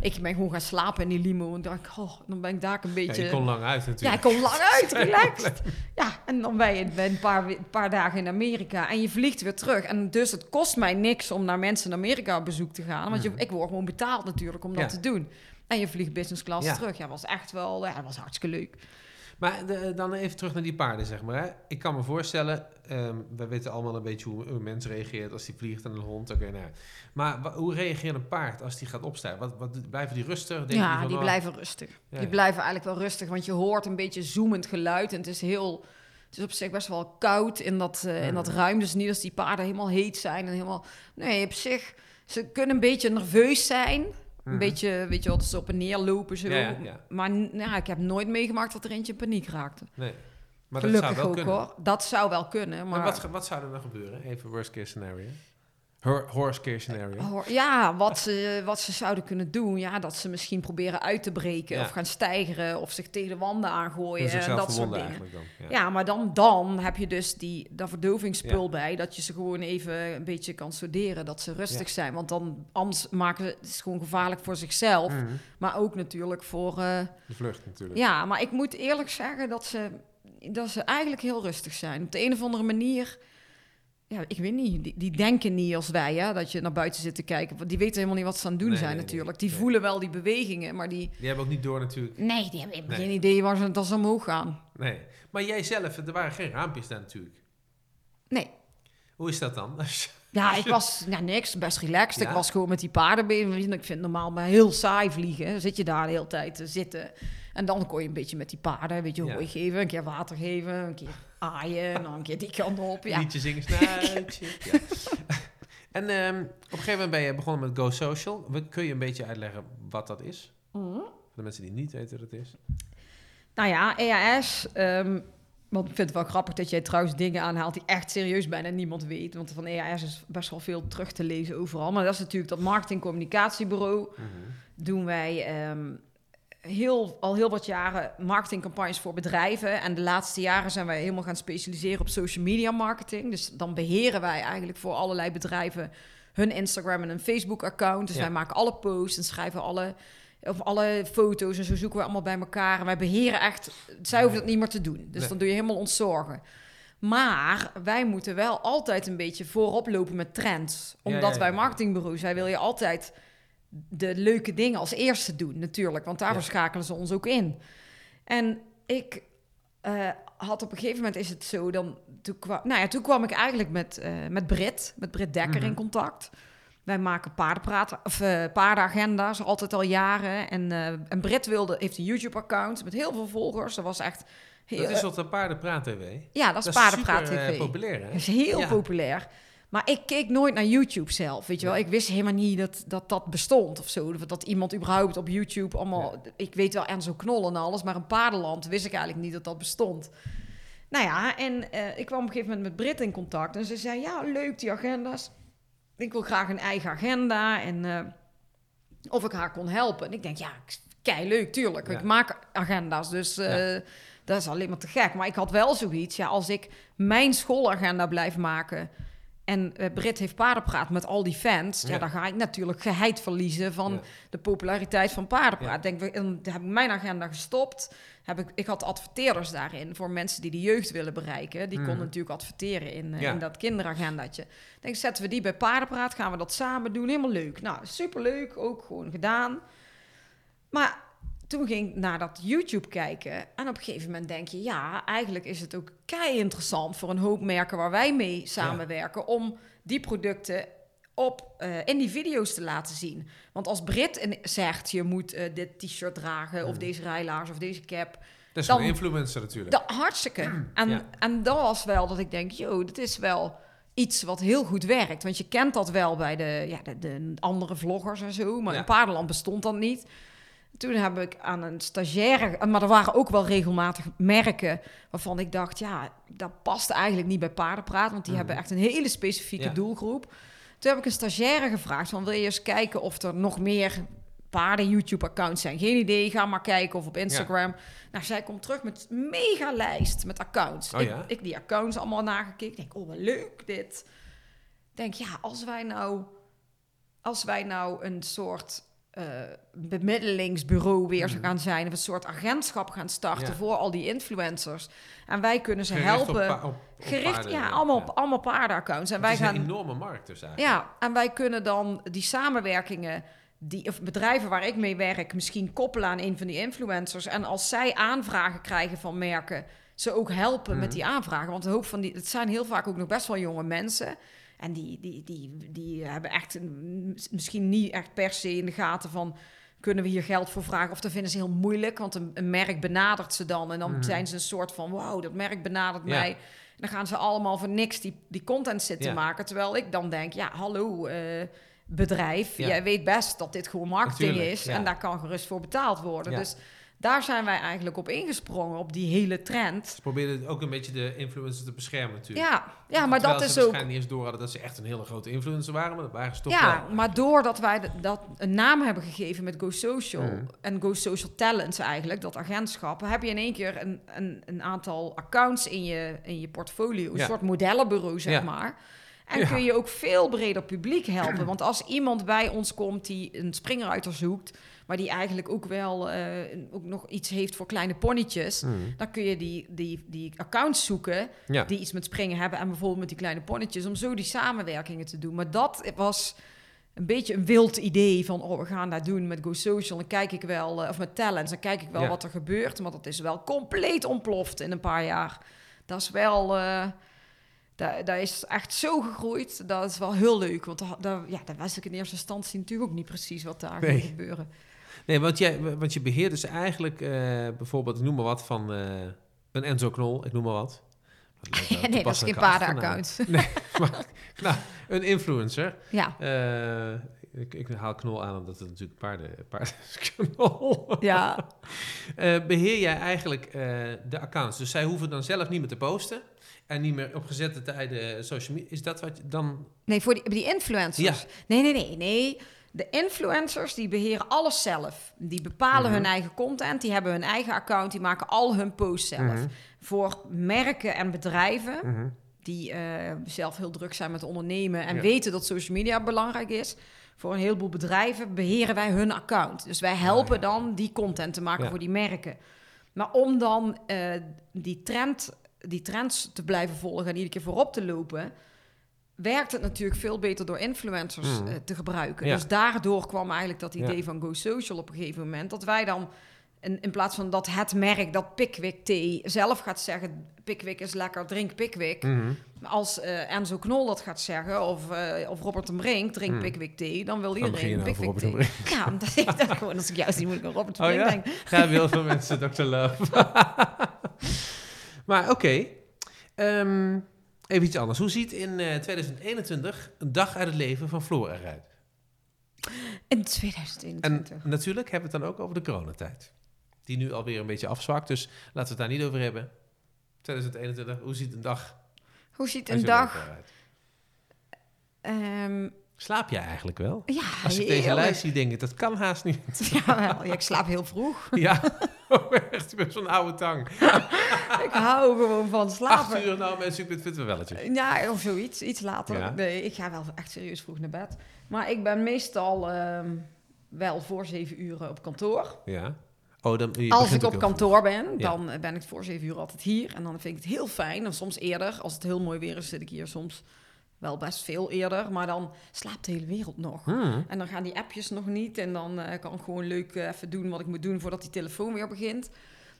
ik, ik ben gewoon gaan slapen in die limo. En dacht ik, oh, dan ben ik daar een Ja, beetje... je kon lang uit Ja, natuurlijk. ik kom lang uit, relaxed. Ja, en dan ben je ben een, paar, een paar dagen in Amerika en je vliegt weer terug. En dus het kost mij niks om naar mensen in Amerika op bezoek te gaan. Want je, Mhm. ik word gewoon betaald natuurlijk om dat Ja. te doen. En je vliegt business class Ja. terug. Ja, was echt wel, ja, was hartstikke leuk. Maar de- dan even terug naar die paarden, zeg maar. Hè. Ik kan me voorstellen, ehm, we weten allemaal een beetje hoe een mens reageert als die vliegt en een hond. Oké, nou. Maar hoe reageert een paard als die gaat opstijgen? Wat, wat, blijven die rustig? Denken ja, van, die oh, blijven rustig. Ja, die blijven eigenlijk wel rustig, want je hoort een beetje zoemend geluid. En het is heel... Het is op zich best wel koud in dat, eh, in dat ruim. Dus niet als die paarden helemaal heet zijn en helemaal... Nee, op zich... Ze kunnen een beetje nerveus zijn. Een Mhm. beetje, weet je wel, dat ze op en neer lopen zo. Ja, ja, ja. Maar nou, ik heb nooit meegemaakt dat er eentje in paniek raakte. Nee. Maar dat Gelukkig zou wel ook kunnen. hoor. Dat zou wel kunnen. Maar Maar wat, wat zou er dan gebeuren? Even worst case scenario. Hor- Horse case scenario. Hoor- ja, wat ze, wat ze zouden kunnen doen. Ja, dat ze misschien proberen uit te breken. Ja. Of gaan stijgeren. Of zich tegen de wanden aangooien. En dat soort dingen. dan. Ja. Ja, maar dan, dan heb je dus die, dat verdovingsspul bij. Dat je ze gewoon even een beetje kan studeren. Dat ze rustig zijn. Want dan, anders maken ze het is gewoon gevaarlijk voor zichzelf. Mhm. Maar ook natuurlijk voor... eh, De vlucht natuurlijk. Ja, maar ik moet eerlijk zeggen dat ze, dat ze eigenlijk heel rustig zijn. Op de een of andere manier, ja, ik weet niet, die, die denken niet als wij, hè, dat je naar buiten zit te kijken. Want die weten helemaal niet wat ze aan het doen Nee, zijn nee, natuurlijk. nee. Die voelen wel die bewegingen, maar die... Die hebben ook niet door natuurlijk. Nee, die hebben geen idee waar ze, dat ze omhoog gaan. Nee. Maar jij zelf, er waren geen raampjes daar natuurlijk. Nee. Hoe is dat dan? Ja, ik was ja, niks, best relaxed. Ja? Ik was gewoon met die paardenbeen. Ik vind normaal maar heel saai vliegen. Zit je daar de hele tijd te zitten. En dan kon je een beetje met die paarden, een beetje Ja. hooi geven, een keer water geven, een keer aaien, en dan een keer die kant op. Ja, Liedje zingen, snuitje. ja. En ehm, op een gegeven moment ben je begonnen met Go Social. We- Kun je een beetje uitleggen wat dat is? Mhm. Voor de mensen die niet weten wat het is. Nou ja, EAS. ehm, want ik vind het wel grappig dat jij trouwens dingen aanhaalt die echt serieus bijna niemand weet. Want van EAS is best wel veel terug te lezen overal. Maar dat is natuurlijk dat marketing-communicatiebureau. Mhm. Doen wij ehm, heel, al heel wat jaren marketingcampagnes voor bedrijven. En de laatste jaren zijn wij helemaal gaan specialiseren op social media marketing. Dus dan beheren wij eigenlijk voor allerlei bedrijven hun Instagram en een Facebook account. Dus Ja. wij maken alle posts en schrijven alle, of alle foto's en zo zoeken we allemaal bij elkaar. En wij beheren echt, zij hoeven dat niet meer te doen. Dus Nee. dan doe je helemaal ontzorgen. Maar wij moeten wel altijd een beetje voorop lopen met trends. Omdat ja, ja, wij marketingbureaus, wij wil je altijd de leuke dingen als eerste doen, natuurlijk. Want daarvoor Ja. schakelen ze ons ook in. En ik eh, had op een gegeven moment is het zo, dan, toen, kwam, nou ja, toen kwam ik eigenlijk met, eh met Brit, met Brit Dekker Mhm. in contact. Wij maken paardenpraten, of eh paardenagenda's, altijd al jaren. En, en Brit wilde, heeft een YouTube-account met heel veel volgers. Dat was echt heel... Dat is wat een paardenpraat TV. ja, dat is Dat Paardenpraat super, eh, TV. populair, hè? Dat is heel Ja. populair. Maar ik keek nooit naar YouTube zelf, weet je wel. Ja. Ik wist helemaal niet dat, dat dat bestond of zo. Of dat iemand überhaupt op YouTube allemaal... Ik weet wel Enzo Knol en alles, maar een paardenland wist ik eigenlijk niet dat dat bestond. Nou ja, en eh, ik kwam op een gegeven moment met Brit in contact. En ze zei, ja, leuk die agenda's. Ik wil graag een eigen agenda. En eh, of ik haar kon helpen. En ik denk, ja, kei leuk, tuurlijk. Ja. Ik maak agenda's, dus eh, dat is alleen maar te gek. Maar ik had wel zoiets, ja, als ik mijn schoolagenda blijf maken... en eh, Brit heeft paardenpraat met al die fans... Ja. Ja. dan ga ik natuurlijk geheid verliezen van Ja. de populariteit van paardenpraat. Ja. Denk, en dan heb ik mijn agenda gestopt. Heb ik, ik had adverteerders daarin voor mensen die de jeugd willen bereiken. Die Mhm. konden natuurlijk adverteren in, eh, in dat kinderagendaatje. Denk, zetten we die bij paardenpraat, gaan we dat samen doen. Helemaal leuk. Nou, superleuk, ook gewoon gedaan. Maar toen ging ik naar dat YouTube kijken. En op een gegeven moment denk je, ja, eigenlijk is het ook kei interessant voor een hoop merken waar wij mee samenwerken. Om die producten op, eh, in die video's te laten zien. Want als Brit zegt, je moet eh, dit t-shirt dragen, of Mm. deze rijlaars, of deze cap. Dat is Dan- een influencer natuurlijk. Dat, hartstikke. En, Ja. en dat was wel dat ik denk, joh, dit is wel iets wat heel goed werkt. Want je kent dat wel bij de, ja, de, de andere vloggers en zo. Maar Ja. in Paardenland bestond dat niet. Toen heb ik aan een stagiaire... Maar er waren ook wel regelmatig merken waarvan ik dacht... ja, dat past eigenlijk niet bij paardenpraat... want die Mhm. hebben echt een hele specifieke Ja. doelgroep. Toen heb ik een stagiaire gevraagd... van wil je eens kijken of er nog meer paarden-YouTube-accounts zijn? Geen idee, ga maar kijken of op Instagram. Nou, zij komt terug met een mega lijst met accounts. Oh ik, ja? ik die accounts allemaal nagekeken. Ik denk, oh, wat leuk dit. Ik denk, ja, als wij nou... Als wij nou een soort eh, bemiddelingsbureau weer Mhm. gaan zijn... of een soort agentschap gaan starten Ja. voor al die influencers... en wij kunnen ze Gericht helpen... pa- op- op gericht, paarden, ja, allemaal. Op, allemaal paardenaccounts. En wij is gaan... een enorme markt dus eigenlijk. Ja, en wij kunnen dan die samenwerkingen, die, of bedrijven waar ik mee werk, misschien koppelen aan een van die influencers. En als zij aanvragen krijgen van merken, ze ook helpen Mhm. met die aanvragen. Want een hoop van die, het zijn heel vaak ook nog best wel jonge mensen. En die, die, die, die hebben echt een- misschien niet echt per se in de gaten van. Kunnen we hier geld voor vragen? Of dat vinden ze heel moeilijk, want een, een merk benadert ze dan. En dan Mhm. zijn ze een soort van: wow, dat merk benadert Ja. mij. En dan gaan ze allemaal voor niks die, die content zitten Ja. maken. Terwijl ik dan denk, ja, hallo eh, bedrijf. Ja. Jij weet best dat dit gewoon marketing Natuurlijk, is. En daar kan gerust voor betaald worden. Dus daar zijn wij eigenlijk op ingesprongen, op die hele trend. Ze probeerden ook een beetje de influencers te beschermen natuurlijk. Ja, ja maar Terwijl dat ze is ook... waarschijnlijk niet eens door hadden dat ze echt een hele grote influencer waren, maar dat waren ze toch Ja, wel. maar doordat wij de- dat een naam hebben gegeven met Go Social Mhm. en Go Social Talents eigenlijk, dat agentschap, heb je in één keer een, een, een aantal accounts in je, in je portfolio, een Ja. soort modellenbureau zeg Ja. maar. En Ja. kun je ook veel breder publiek helpen. Want als iemand bij ons komt die een springruiter zoekt, maar die eigenlijk ook wel eh, ook nog iets heeft voor kleine ponnetjes, Mhm. dan kun je die, die, die accounts zoeken Ja. die iets met springen hebben en bijvoorbeeld met die kleine ponnetjes, om zo die samenwerkingen te doen. Maar dat was een beetje een wild idee van, oh, we gaan dat doen met Go Social. Dan kijk ik wel, eh, of met Talents, dan kijk ik wel Ja. wat er gebeurt. Maar dat is wel compleet ontploft in een paar jaar. Dat is wel, eh dat, dat is echt zo gegroeid. Dat is wel heel leuk, want dat, dat- ja, dat wist ik in eerste instantie natuurlijk ook niet precies wat daar Nee. ging gebeuren. Nee, want, jij, want je beheert dus eigenlijk eh, bijvoorbeeld, ik noem maar wat, van eh, een Enzo Knol, ik noem maar wat. Wel nee, dat is geen paardenaccount. achternaam. Nou, een influencer. Ja, Eh, ik, ik haal Knol aan omdat het natuurlijk paarden, paarden is Knol. ja. Eh, beheer jij eigenlijk eh, de accounts? Dus zij hoeven dan zelf niet meer te posten en niet meer op gezette tijden social media. Is dat wat je dan... Nee, voor die, die influencers. Nee, nee, nee, nee. De influencers die beheren alles zelf. Die bepalen Mhm. hun eigen content, die hebben hun eigen account, die maken al hun posts zelf. Mhm. Voor merken en bedrijven Mhm. die eh, zelf heel druk zijn met ondernemen en Ja. weten dat social media belangrijk is. Voor een heleboel bedrijven beheren wij hun account. Dus wij helpen Ah, ja. dan die content te maken Ja. voor die merken. Maar om dan eh, die, trend, die trends te blijven volgen en iedere keer voorop te lopen, werkt het natuurlijk veel beter door influencers Mhm. eh, te gebruiken. Dus daardoor kwam eigenlijk dat idee van Go Social op een gegeven moment. Dat wij dan, in, in plaats van dat het merk, dat Pickwick thee, zelf gaat zeggen... Pickwick is lekker, drink Pickwick. Mhm. Als eh, Enzo Knol dat gaat zeggen, of, eh, of Robert de Brink, drink Hmm. Pickwick thee, dan wil iedereen nou Pickwick thee. Ja, omdat ik dacht gewoon, als ik juist niet moet ik aan Robert de Oh Brink ja? denken. Ja, heel veel mensen, Dr. Love. maar oké. Ehm, Even iets anders. Hoe ziet in eh, 2021 een dag uit het leven van Floor eruit? In En 2021. natuurlijk hebben we het dan ook over de coronatijd. Die nu alweer een beetje afzwakt, dus laten we het daar niet over hebben. 2021, hoe ziet een dag Hoe ziet een je dag... ehm, Slaap jij eigenlijk wel? ja, Als ik deze lijst zie, denk ik, dat kan haast niet. Jawel, ja, ik slaap heel vroeg. ja, oh, echt, je bent zo'n oude tang. ik hou gewoon van Acht slapen. uur, nou mensen, ik vind het wel welletje. Ja, of zoiets. Iets later. Ja. Nee, ik ga wel echt serieus vroeg naar bed. Maar ik ben meestal ehm, wel voor zeven uur op kantoor. Ja. Oh, dan, Als ik op kantoor ben, dan eh, ben ik voor zeven uur altijd hier. En dan vind ik het heel fijn. En soms eerder. Als het heel mooi weer is, zit ik hier soms wel best veel eerder. Maar dan slaapt de hele wereld nog. Hmm. En dan gaan die appjes nog niet. En dan eh, kan ik gewoon leuk eh, even doen wat ik moet doen voordat die telefoon weer begint.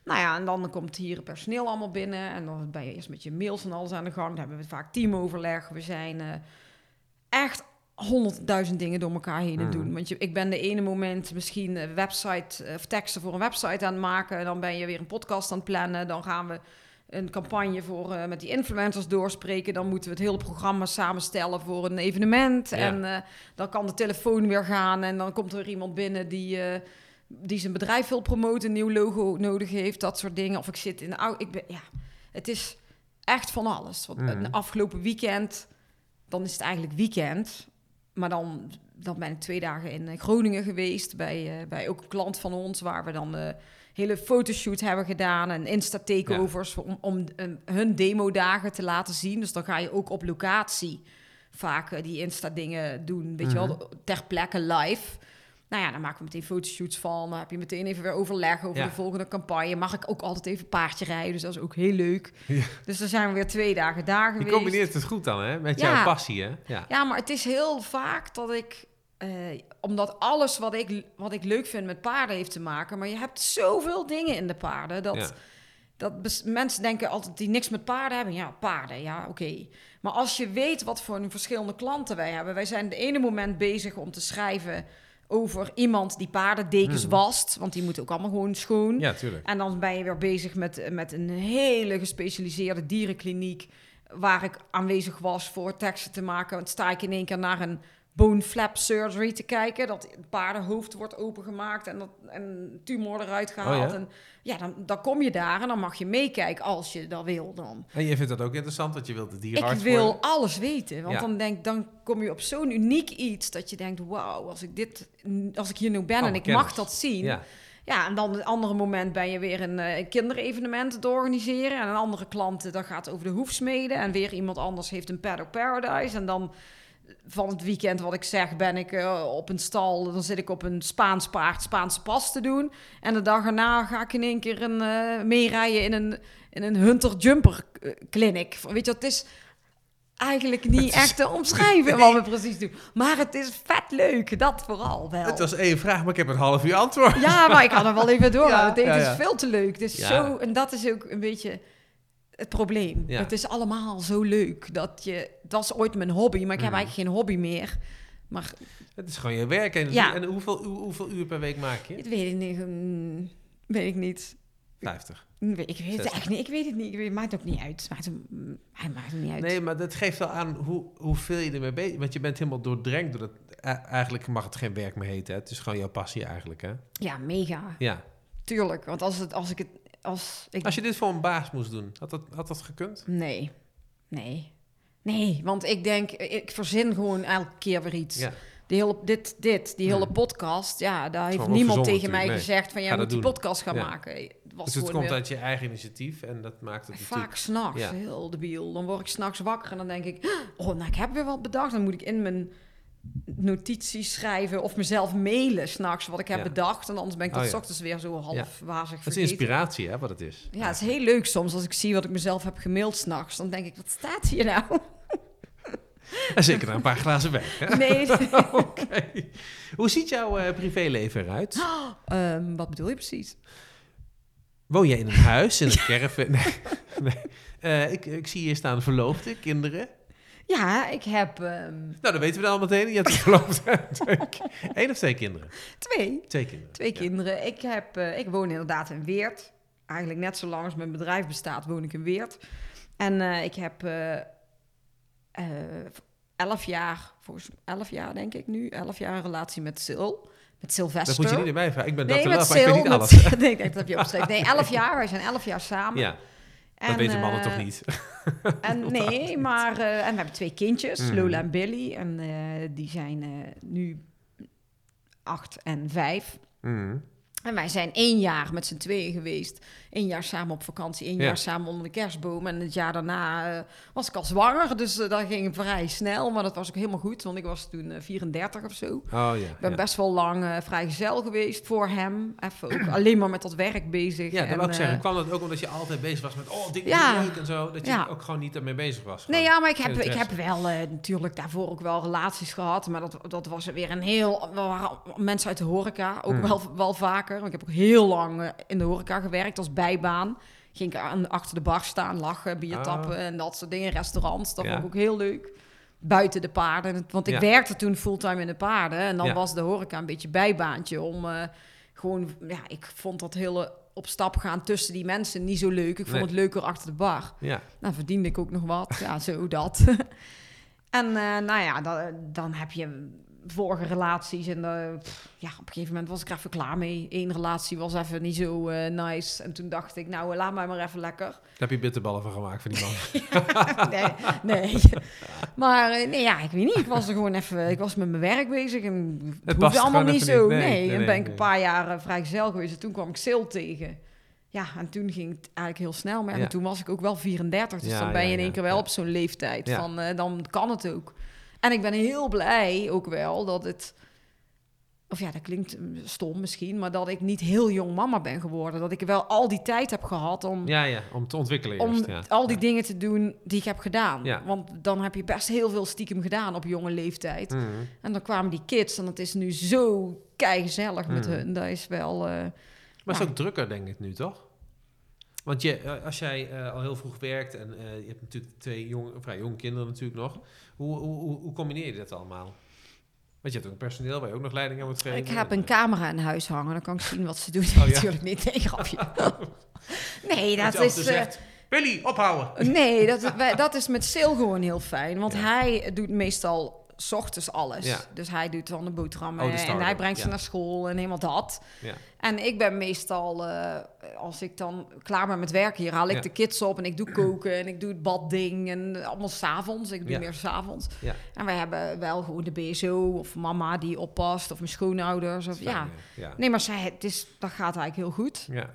Nou ja, en dan komt hier het personeel allemaal binnen. En dan ben je eerst met je mails en alles aan de gang. Dan hebben we vaak teamoverleg. We zijn eh, echt honderdduizend dingen door elkaar heen Mhm. doen. Want je, ik ben de ene moment misschien een website eh, of teksten voor een website aan het maken. Dan ben je weer een podcast aan het plannen. Dan gaan we een campagne voor, eh, met die influencers doorspreken. Dan moeten we het hele programma samenstellen voor een evenement. Ja. En eh, dan kan de telefoon weer gaan. En dan komt er weer iemand binnen die, eh, die zijn bedrijf wil promoten, een nieuw logo nodig heeft, dat soort dingen. Of ik zit in de auto. Ik ben, ja, het is echt van alles. Want Mhm. een afgelopen weekend, dan is het eigenlijk weekend. Maar dan, dan ben ik twee dagen in eh, Groningen geweest bij, eh, bij ook een klant van ons, waar we dan eh hele fotoshoot hebben gedaan en Insta-takeovers om, om eh, hun demo-dagen te laten zien. Dus dan ga je ook op locatie vaak die Insta-dingen doen, weet je Mhm. wel, ter plekke live. Nou ja, dan maken we meteen fotoshoots van. Dan heb je meteen even weer overleg over Ja. de volgende campagne. Mag ik ook altijd even paardje rijden, dus dat is ook heel leuk. Ja. Dus dan zijn we weer twee dagen daar Je geweest. combineert het goed dan, hè? Met Ja. jouw passie, hè? Ja. Ja, maar het is heel vaak dat ik... eh, omdat alles wat ik, wat ik leuk vind met paarden heeft te maken... maar je hebt zoveel dingen in de paarden... dat, dat mensen denken altijd die niks met paarden hebben. Ja, paarden, ja, oké. Maar als je weet wat voor een verschillende klanten wij hebben... wij zijn het ene moment bezig om te schrijven... over iemand die paardendekens Mhm. wast... want die moeten ook allemaal gewoon schoon... Ja, tuurlijk. En dan ben je weer bezig met, met een hele gespecialiseerde dierenkliniek. Waar ik aanwezig was voor teksten te maken. Want sta ik in één keer naar een bone flap surgery te kijken. Dat het paardenhoofd wordt opengemaakt en dat en een tumor eruit gehaald. Oh ja? En ja, dan, dan kom je daar en dan mag je meekijken als je dat wil dan. En je vindt dat ook interessant, want je wilt Ik dierenarts wil worden? alles weten. Want Ja. dan, denk, dan kom je op zo'n uniek iets dat je denkt: wauw, als ik dit, als ik hier nu ben en Allemaal ik mag dat zien. Ja. Ja, en dan een andere moment ben je weer een eh, kinderevenement te organiseren. En een andere klant, dat gaat over de hoefsmeden. En weer iemand anders heeft een Paddock Paradise. En dan van het weekend, wat ik zeg, ben ik eh, op een stal. Dan zit ik op een Spaans paard Spaanse pas te doen. En de dag erna ga ik in één keer een, eh, meerijden in een, in een Hunter Jumper eh, clinic. Weet je, het is eigenlijk niet echt te omschrijven wat we precies doen. Maar het is vet leuk, dat vooral wel. Het was één vraag, maar ik heb een half uur antwoord. Ja, maar ik kan er wel even door. Ja, het ja, is ja. veel te leuk. Het is zo, en dat is ook een beetje het probleem. Ja. Het is allemaal zo leuk. Dat je, het was ooit mijn hobby, maar ik heb Mhm. eigenlijk geen hobby meer. Maar Het is gewoon je werk. En, Ja. en hoeveel, hoe- hoeveel uur per week maak je? het weet ik niet. Weet ik niet. 50. Ik weet het 60. eigenlijk niet. Ik weet het niet. Het maakt ook niet uit. Het maakt, hem- hij maakt hem niet uit. Nee, maar dat geeft wel aan hoe, hoeveel je ermee bezig Want je bent helemaal doordrenkt door dat... e- Eigenlijk mag het geen werk meer heten. Hè? Het is gewoon jouw passie eigenlijk, hè? Ja, mega. Ja. Tuurlijk. Want als, het, als ik het... Als ik, Als je dit voor een baas moest doen, had dat, had dat gekund? Nee. Nee. Nee, want ik denk... Ik verzin gewoon elke keer weer iets. Ja. Die hele, dit, dit, die hele Hmm. podcast, ja, daar heeft niemand tegen mij nee. gezegd van jij Ga moet die doen. podcast gaan Ja. maken. Het was Dus het komt weer- uit je eigen initiatief en dat maakt het vaak natuurlijk... s'nachts, Ja. heel debiel. Dan word ik s'nachts wakker en dan denk ik, oh, nou, ik heb weer wat bedacht. Dan moet ik in mijn notities schrijven of mezelf mailen s'nachts wat ik heb Ja. bedacht. En anders ben ik dat Oh, ja. ochtends weer zo half wazig Het is inspiratie, hè, wat het is. Ja, het is heel leuk soms als ik zie wat ik mezelf heb gemaild s'nachts. Dan denk ik, wat staat hier nou? En zeker na een paar glazen wijn. Nee. Oké. Hoe ziet jouw eh, privéleven eruit? Ehm, wat bedoel je precies? Woon je in een huis, in een caravan? Nee. nee. Eh, ik, ik zie hier staan verloofde, kinderen. Ja, ik heb ehm, Nou, dat weten we dan al meteen. Je hebt verloofd. Eén of twee kinderen? twee. Twee kinderen. Twee Ja. kinderen. Ik, heb, eh, ik woon inderdaad in Weert. Eigenlijk net zo lang als mijn bedrijf bestaat, woon ik in Weert. En eh, ik heb eh, elf jaar, volgens elf jaar denk ik nu, elf jaar een relatie met Sil, met Sylvester. Dat moet je niet erbij vragen. Ik ben Nee, dat wel, maar ik weet niet met- alles. nee, kijk, dat heb je opgeschreven. Nee, elf jaar. Wij zijn elf jaar samen. Ja, dat En, weten mannen eh, toch niet? En nee, maar eh, en we hebben twee kindjes, Mhm. Lola en Billy. En eh, die zijn eh, nu acht en vijf. Mm. En wij zijn één jaar met z'n tweeën geweest. Eén jaar samen op vakantie, één Ja. jaar samen onder de kerstboom. En het jaar daarna eh, was ik al zwanger, dus eh, dat ging vrij snel. Maar dat was ook helemaal goed, want ik was toen eh, 34 of zo. Oh ja. Ik ben ja. best wel lang eh, vrijgezel geweest voor hem. Even ook alleen maar met dat werk bezig. Ja, dat En, wil ik zeggen. eh, kwam dat ook omdat je altijd bezig was met... Oh, dit is leuk en zo. Dat je ook gewoon niet ermee bezig was. Nee, ja, maar ik heb, ik heb wel eh, natuurlijk daarvoor ook wel relaties gehad. Maar dat, dat was weer een heel... We waren mensen uit de horeca, ook Hmm. wel, wel vaker. Want ik heb ook heel lang eh, in de horeca gewerkt als bijbaan. Ging ik aan, achter de bar staan, lachen, bier Ah. tappen en dat soort dingen. Restaurants, dat Ja. vond ik ook heel leuk. Buiten de paarden. Want ik Ja. werkte toen fulltime in de paarden. En dan Ja. was de horeca een beetje bijbaantje om... eh, gewoon, ja, ik vond dat hele op stap gaan tussen die mensen niet zo leuk. Ik vond Nee. het leuker achter de bar. Ja, Nou, verdiende ik ook nog wat. Ja, zo dat. en eh, nou ja, dan, dan heb je vorige relaties. En eh, pff, ja, op een gegeven moment was ik er even klaar mee. Eén relatie was even niet zo eh, nice. En toen dacht ik, nou, laat mij maar even lekker. daar heb je bitterballen van gemaakt voor die man. nee, nee. Maar eh, nee, ja, ik weet niet. Ik was er gewoon even... Ik was met mijn werk bezig. En het, hoefde allemaal niet zo. niet. Nee, en nee, ben ik een paar jaar uh, vrijgezel geweest. En toen kwam ik Sil tegen. Ja, en toen ging het eigenlijk heel snel. Maar ja, toen was ik ook wel 34. Dus Ja, dan ben je in één keer wel op zo'n leeftijd. Van, eh, dan kan het ook. En ik ben heel blij ook wel dat het... Of ja, dat klinkt mm, stom misschien. Maar dat ik niet heel jong mama ben geworden. Dat ik wel al die tijd heb gehad om Ja, ja, om te ontwikkelen om eerst. Ja. al die Ja. dingen te doen die ik heb gedaan. Ja. Want dan heb je best heel veel stiekem gedaan op jonge leeftijd. Mhm. En dan kwamen die kids en dat is nu zo keigezellig met Mm. hun. Dat is wel... eh, Maar het is ook drukker, denk ik nu, toch? Want je, eh, als jij eh, al heel vroeg werkt en eh, je hebt natuurlijk twee jong, vrij jonge kinderen natuurlijk nog. Hoe, hoe, combineer je dat allemaal? Want je hebt ook personeel waar je ook nog leiding aan moet geven. ik heb En, een camera in huis hangen, dan kan ik zien wat ze doen. ja. Natuurlijk niet, nee, grapje. nee, dat is... zegt, Billy, ophouden! Nee, dat, dat is met Sil gewoon heel fijn. Want Ja. hij doet meestal 's ochtends alles. Ja. Dus hij doet dan de boterhammen Oh, de en hij brengt ze ja. naar school en helemaal dat. Ja. En ik ben meestal, eh, als ik dan klaar ben met werken hier, haal ik de kids op en ik doe koken en ik doe het badding en allemaal s'avonds. Ik doe meer s'avonds. Ja. En wij hebben wel gewoon de BSO of mama die oppast of mijn schoonouders. Of, Fijn, ja. Nee, maar zij, het is, dat gaat eigenlijk heel goed. Ja.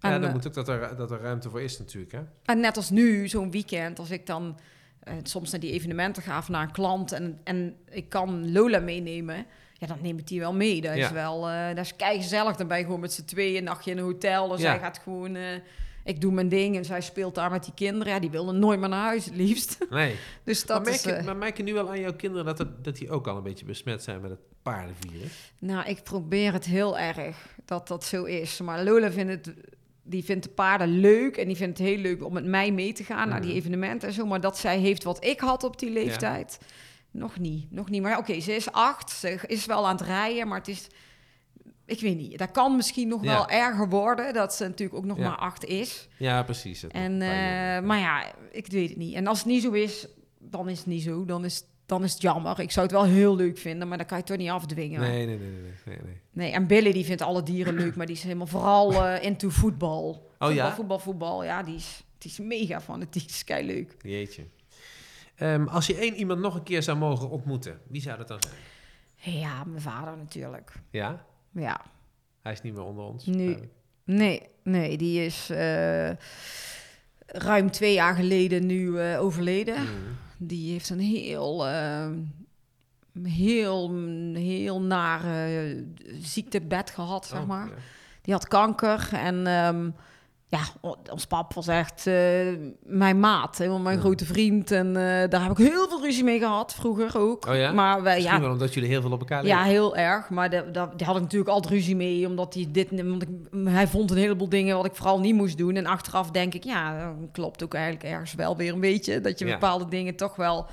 En, ja, dan eh, moet ook dat er, dat er ruimte voor is natuurlijk, hè? En net als nu, zo'n weekend, als ik dan soms naar die evenementen ga of naar een klant en, en ik kan Lola meenemen, ja, dan neem ik die wel mee. Dat is Ja. wel, eh dat is kei gezellig. Dan ben je gewoon met z'n tweeën een nachtje in een hotel. En Ja. zij gaat gewoon, eh, ik doe mijn ding en zij speelt daar met die kinderen. Ja, die willen nooit meer naar huis, het liefst. Nee. Dus Maar dat merk, is... je, eh, maar merk je nu al aan jouw kinderen dat, het, dat die ook al een beetje besmet zijn met het paardenvirus? Nou, ik probeer het heel erg dat dat zo is. Maar Lola vindt het, die vindt de paarden leuk en die vindt het heel leuk om met mij mee te gaan naar die Mhm. evenementen en zo. Maar dat zij heeft wat ik had op die leeftijd, nog niet, nog niet. Maar oké, ze is acht, ze is wel aan het rijden, maar het is, ik weet niet. Dat kan misschien nog Ja. wel erger worden, dat ze natuurlijk ook nog Ja. maar acht is. Ja, precies. Het En, eh, maar ja, ik weet het niet. En als het niet zo is, dan is het niet zo. Dan is, dan is het jammer. Ik zou het wel heel leuk vinden, maar dan kan je het toch niet afdwingen. Nee, nee, nee, nee, nee, nee. Nee, en Billy die vindt alle dieren leuk, maar die is helemaal vooral eh, into voetbal. Oh voetbal, ja? Voetbal, voetbal, ja, die is, die is mega fanatiek, is kei leuk. Jeetje. Ehm, als je één iemand nog een keer zou mogen ontmoeten, wie zou dat dan zijn? Ja, mijn vader natuurlijk. Ja? Ja, Hij is niet meer onder ons. Nu. Eh, nee, nee, die is eh, ruim twee jaar geleden nu eh, overleden. mm. Die heeft een heel, eh, heel, heel naar eh, ziektebed gehad, zeg Oh, maar. ja. Die had kanker en ehm, ja, ons pap was echt eh, mijn maat, helemaal mijn Ja. grote vriend. En eh, daar heb ik heel veel ruzie mee gehad, vroeger ook. Oh ja? Maar wij, Misschien ja, wel omdat jullie heel veel op elkaar ja, lijken. heel erg. Maar daar had ik natuurlijk altijd ruzie mee, omdat hij dit, want ik, hij vond een heleboel dingen wat ik vooral niet moest doen. En achteraf denk ik, ja, klopt ook eigenlijk ergens wel weer een beetje, dat je Ja. bepaalde dingen toch wel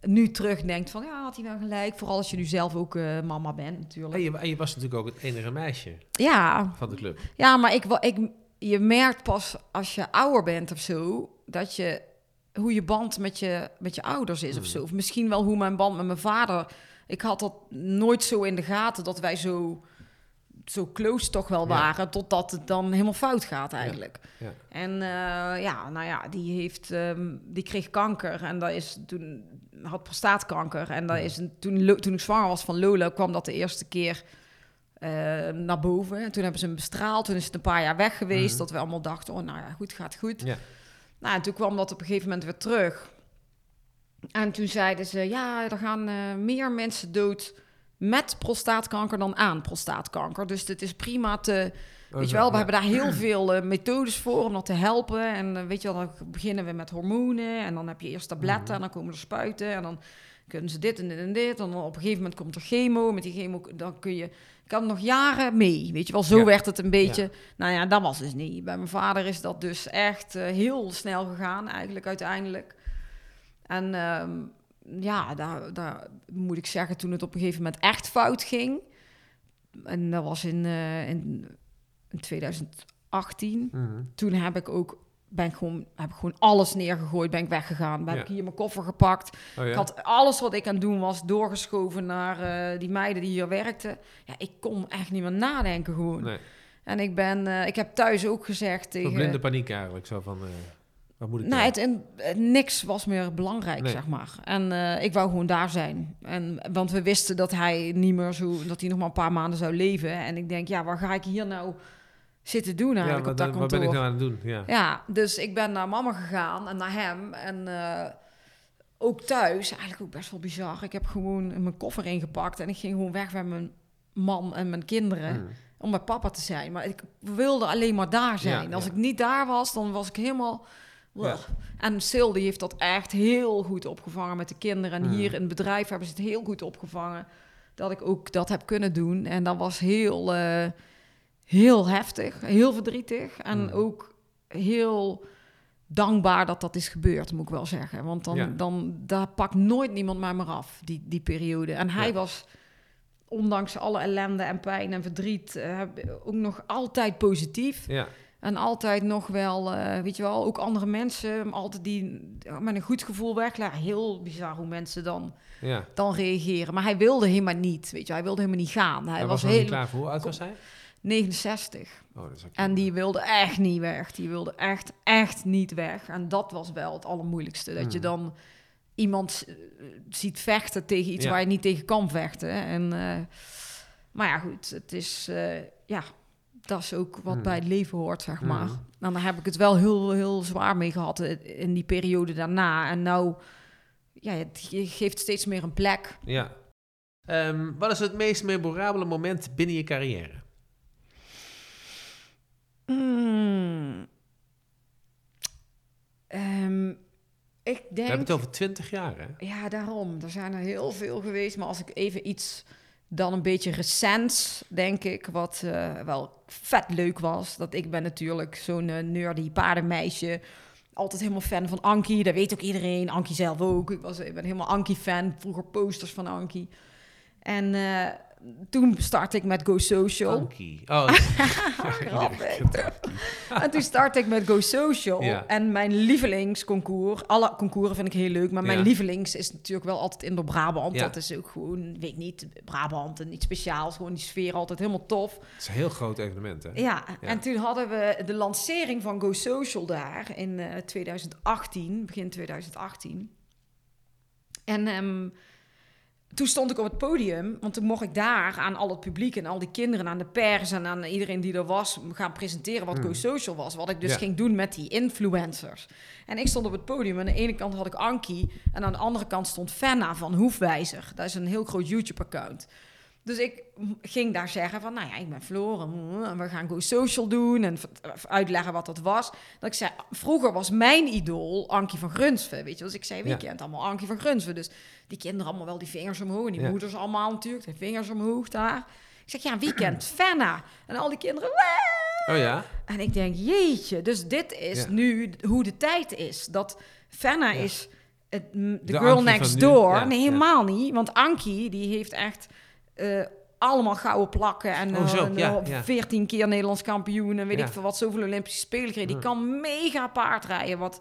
nu terugdenkt van, ja, had hij wel gelijk. Vooral als je nu zelf ook eh, mama bent, natuurlijk. En je, en je was natuurlijk ook het enige meisje Ja, van de club. Ja, maar ik, ik, je merkt pas als je ouder bent of zo, dat je hoe je band met je, met je ouders is of Hmm. zo. Of misschien wel hoe mijn band met mijn vader. Ik had dat nooit zo in de gaten dat wij zo, zo close toch wel Ja. waren. Totdat het dan helemaal fout gaat eigenlijk. Ja. En eh, ja, nou ja, die, heeft, ehm, die kreeg kanker en dat is toen had prostaatkanker. En dat Ja. is een, toen, toen ik zwanger was van Lola, kwam dat de eerste keer eh, naar boven. En toen hebben ze hem bestraald. Toen is het een paar jaar weg geweest. Mhm. Dat we allemaal dachten, oh nou ja, goed, gaat goed. Ja. Nou, en toen kwam dat op een gegeven moment weer terug. En toen zeiden ze, ja, er gaan eh, meer mensen dood met prostaatkanker dan aan prostaatkanker. Dus het is prima te... Oh, weet je wel, we ja. hebben daar heel veel eh, methodes voor om dat te helpen. En weet je wel, dan beginnen we met hormonen. En dan heb je eerst tabletten Mhm. en dan komen er spuiten. En dan kunnen ze dit en dit en dit. En dan op een gegeven moment komt er chemo. Met die chemo dan kun je... kan nog jaren mee. Weet je wel, zo Ja. werd het een beetje. Nou ja, dat was dus niet. Bij mijn vader is dat dus echt eh, heel snel gegaan, eigenlijk uiteindelijk. En ehm, ja, daar, daar moet ik zeggen, toen het op een gegeven moment echt fout ging. En dat was in, eh, in, in 2018. Mhm. Toen heb ik ook ben ik gewoon, heb ik gewoon alles neergegooid, ben ik weggegaan. Ben Ja. ik hier mijn koffer gepakt. Oh, ja? Ik had alles wat ik aan het doen was doorgeschoven naar eh, die meiden die hier werkten. Ja, ik kon echt niet meer nadenken gewoon. Nee, En ik ben, eh, ik heb thuis ook gezegd tegen... blinde paniek eigenlijk. Zo van, eh, wat moet ik doen? het, en, niks was meer belangrijk, Nee. zeg maar. En ik wou gewoon daar zijn. En, want we wisten dat hij niet meer zo... dat hij nog maar een paar maanden zou leven. En ik denk, ja, waar ga ik hier nou zitten doen ja, eigenlijk wat, op dat kantoor? ben ik nou aan het doen? Ja. Ja, dus ik ben naar mama gegaan en naar hem. En eh, ook thuis, eigenlijk ook best wel bizar. Ik heb gewoon mijn koffer ingepakt en ik ging gewoon weg met mijn man en mijn kinderen Mhm. om bij papa te zijn. Maar ik wilde alleen maar daar zijn. Ja, Als ja. ik niet daar was, dan was ik helemaal... Ja. En Sil die heeft dat echt heel goed opgevangen met de kinderen. En Mhm. hier in het bedrijf hebben ze het heel goed opgevangen. Dat ik ook dat heb kunnen doen. En dat was heel, eh, heel heftig, heel verdrietig. En ook heel dankbaar dat dat is gebeurd, moet ik wel zeggen. Want dan, Ja. dan daar pakt nooit niemand mij meer af, die, die periode. En hij Ja. was, ondanks alle ellende en pijn en verdriet, eh, ook nog altijd positief. Ja. En altijd nog wel, eh, weet je wel, ook andere mensen, altijd die met een goed gevoel wegleggen. Heel bizar hoe mensen dan, dan reageren. Maar hij wilde helemaal niet, weet je, hij wilde helemaal niet gaan. Hij, Hij was, was heel klaar voor. Hoe oud was hij? 69. Oh, dat En die wilde echt niet weg. Die wilde echt, echt niet weg. En dat was wel het allermoeilijkste. Dat je Hmm. dan iemand eh, ziet vechten tegen iets Ja. waar je niet tegen kan vechten. En, eh, maar ja, goed. Het is, eh, ja, dat is ook wat Hmm. bij het leven hoort, zeg maar. Hmm. En daar heb ik het wel heel, heel zwaar mee gehad eh, in die periode daarna. En nou, ja, het geeft steeds meer een plek. Ja. Ehm, wat is het meest memorabele moment binnen je carrière? Hmm. Ehm, ik We denk... hebben het over 20 jaar, hè? Ja, daarom. Er zijn er heel veel geweest. Maar als ik even iets dan een beetje recent, denk ik, wat eh, wel vet leuk was. Dat ik ben natuurlijk zo'n eh, nerdy paardenmeisje. Altijd helemaal fan van Ankie. Dat weet ook iedereen. Ankie zelf ook. Ik, was, ik ben helemaal Ankie-fan. Vroeger posters van Ankie. En eh, toen startte ik met Go Social. Oh, en toen startte ik met Go Social. Ja. En mijn lievelingsconcours, alle concours vind ik heel leuk, maar mijn Ja. lievelings is natuurlijk wel altijd Indo-Brabant. Ja. Dat is ook gewoon, weet niet, Brabant en iets speciaals. Gewoon die sfeer altijd helemaal tof. het is een heel groot evenement, hè? Ja, en toen hadden we de lancering van Go Social daar in eh, 2018, begin 2018. En ehm, toen stond ik op het podium, want toen mocht ik daar aan al het publiek en al die kinderen, aan de pers en aan iedereen die er was, gaan presenteren wat Go Hmm. Social was. Wat ik dus Ja. ging doen met die influencers. En ik stond op het podium. Aan de ene kant had ik Ankie en aan de andere kant stond Fenna van Hoefwijzer. Dat is een heel groot YouTube-account. Dus ik ging daar zeggen van, nou ja, ik ben Floor en en we gaan Go Social doen en uitleggen wat dat was. Dat ik zei, vroeger was mijn idool Ankie van Grunsven, weet je. Dus ik zei, wie Ja. kent allemaal Ankie van Grunsven? Dus die kinderen allemaal wel die vingers omhoog en die Ja. moeders allemaal natuurlijk, die vingers omhoog daar. Ik zeg, ja, wie kent Fenna? En al die kinderen, "Wee!" Oh ja? En ik denk, jeetje, dus dit is Ja. nu hoe de tijd is. Dat Fenna is het, de, De girl Ankie next door. nee, helemaal niet. Want Ankie, die heeft echt eh, allemaal gouden plakken. En Oh, zo, eh, ja, eh, ja. 14 keer Nederlands kampioen. En weet Ja. ik veel wat, zoveel Olympische Spelen. Die kan mega paardrijden, wat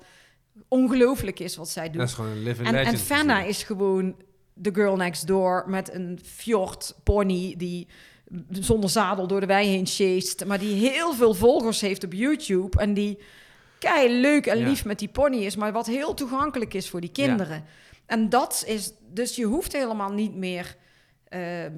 ongelooflijk is wat zij Dat doet. is gewoon een living En, legend. en Fenna is gewoon de girl next door met een fjord pony die zonder zadel door de wei heen chased, maar die heel veel volgers heeft op YouTube en die kei leuk en lief met die pony is, maar wat heel toegankelijk is voor die kinderen. En dat is dus je hoeft helemaal niet meer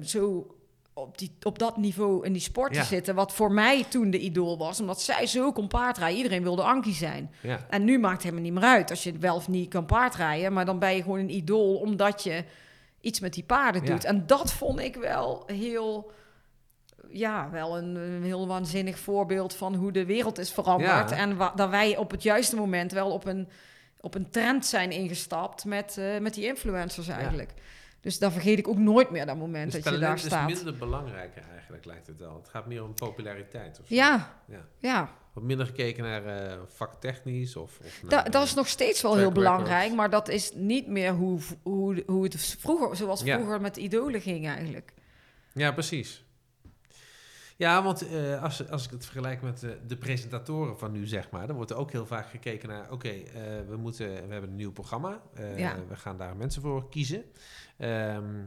zo op, die, op dat niveau in die sport Ja. te zitten, wat voor mij toen de idool was, omdat zij zo kon paardrijden. Iedereen wilde Ankie zijn. Ja. En nu maakt het helemaal niet meer uit als je wel of niet kan paardrijden. Maar dan ben je gewoon een idool omdat je iets met die paarden Ja. doet. En dat vond ik wel heel... Ja, wel een, een heel waanzinnig voorbeeld van hoe de wereld is veranderd. En dat wij op het juiste moment wel op een, op een trend zijn ingestapt met, eh, met die influencers eigenlijk. Dus daar vergeet ik ook nooit meer dat moment Dus dat je daar talent is staat. minder belangrijker eigenlijk, lijkt het wel. Het gaat meer om populariteit of. Ja, Ja. ja. Wat minder gekeken naar eh, vaktechnisch of... of Da- dat is nog steeds wel heel belangrijk, records. maar dat is niet meer hoe, hoe, hoe het vroeger, zoals Ja. vroeger met idolen ging eigenlijk. Ja, precies. Ja, want eh, als, als ik het vergelijk met eh, de presentatoren van nu, zeg maar, dan wordt er ook heel vaak gekeken naar, oké, eh, we moeten, we hebben een nieuw programma, eh, Ja. we gaan daar mensen voor kiezen. Ehm,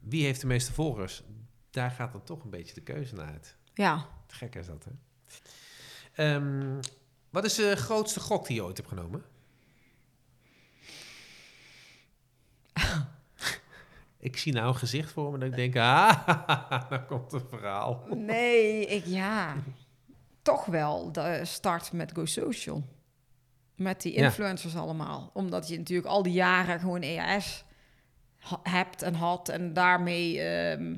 wie heeft de meeste volgers? Daar gaat dan toch een beetje de keuze naar uit. Ja, Gek is dat, hè? Ehm, wat is de grootste gok die je ooit hebt genomen? ik zie nou een gezicht voor me dat ik denk, ah, dan komt een verhaal. nee, ik, ja, toch wel de start met Go Social. Met die Ja. influencers allemaal. Omdat je natuurlijk al die jaren gewoon EAS hebt en had en daarmee... ehm,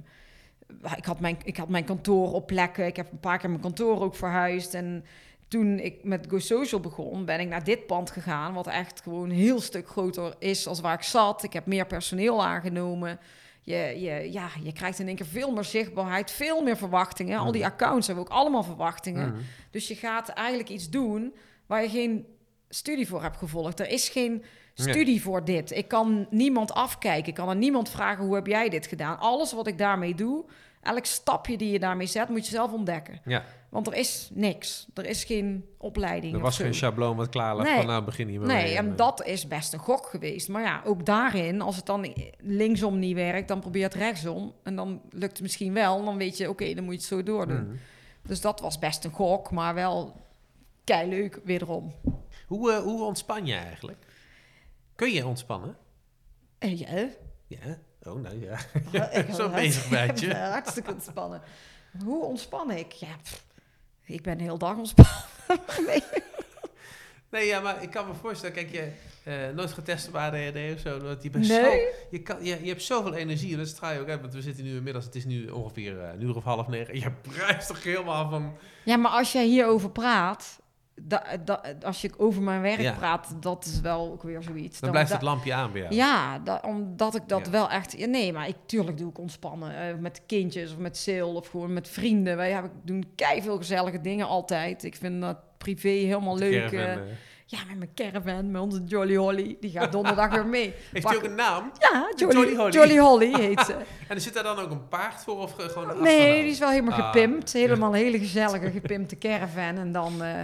ik, had mijn, ik had mijn kantoor op plekken. Ik heb een paar keer mijn kantoor ook verhuisd. En toen ik met Go Social begon, ben ik naar dit pand gegaan. Wat echt gewoon een heel stuk groter is als waar ik zat. Ik heb meer personeel aangenomen. Je, je, ja, je krijgt in één keer veel meer zichtbaarheid, veel meer verwachtingen. Al die Mhm. accounts hebben ook allemaal verwachtingen. Mhm. Dus je gaat eigenlijk iets doen waar je geen studie voor hebt gevolgd. Er is geen studie voor dit. Ik kan niemand afkijken. Ik kan aan niemand vragen hoe heb jij dit gedaan. Alles wat ik daarmee doe, elk stapje die je daarmee zet, moet je zelf ontdekken. Ja, Want er is niks. Er is geen opleiding. er was geen schabloon wat klaar lag Nee. van nou begin hier maar Nee, mee. en dat is best een gok geweest. Maar ja, ook daarin, als het dan linksom niet werkt, dan probeer het rechtsom. En dan lukt het misschien wel. Dan weet je, oké, dan moet je het zo doordoen. Mhm. Dus dat was best een gok, maar wel kei leuk wederom. Hoe, eh, hoe ontspan je eigenlijk? Kun je ontspannen? En ja, Ja. Oh, nou ja. ik Zo ben bezig met je. Hartstikke ontspannen. Hoe ontspan ik? Ja, pff, ik ben heel dag ontspannen. nee. Nee, ja, maar ik kan me voorstellen, kijk, je eh, nooit getest op ADHD of zo. want Je, bent Nee? zo, je, kan, je, je hebt zoveel energie en dat straal je ook uit. Want we zitten nu inmiddels, het is nu ongeveer eh, een uur of half negen. En je bruist toch helemaal van... Ja, maar als jij hierover praat, da, da- als je over mijn werk Ja. praat, dat is wel ook weer zoiets. Dan blijft het lampje aan bij jou. Ja, da- omdat ik dat Ja. wel echt... ja, nee, maar ik, tuurlijk doe ik ontspannen. eh, met kindjes of met Sil of gewoon met vrienden. Wij hebben, doen kei veel gezellige dingen altijd. Ik vind dat privé helemaal De leuk. caravan, eh. eh. ja, met mijn caravan, met onze Jolly Holly. Die gaat donderdag weer mee. Heeft hij ook een naam? Ja, Jolly, Jolly Holly. Jolly Holly heet ze. En er zit daar dan ook een paard voor of ge- gewoon een Nee, die is wel helemaal Ah, gepimpt. Helemaal een hele gezellige gepimpte caravan. En dan eh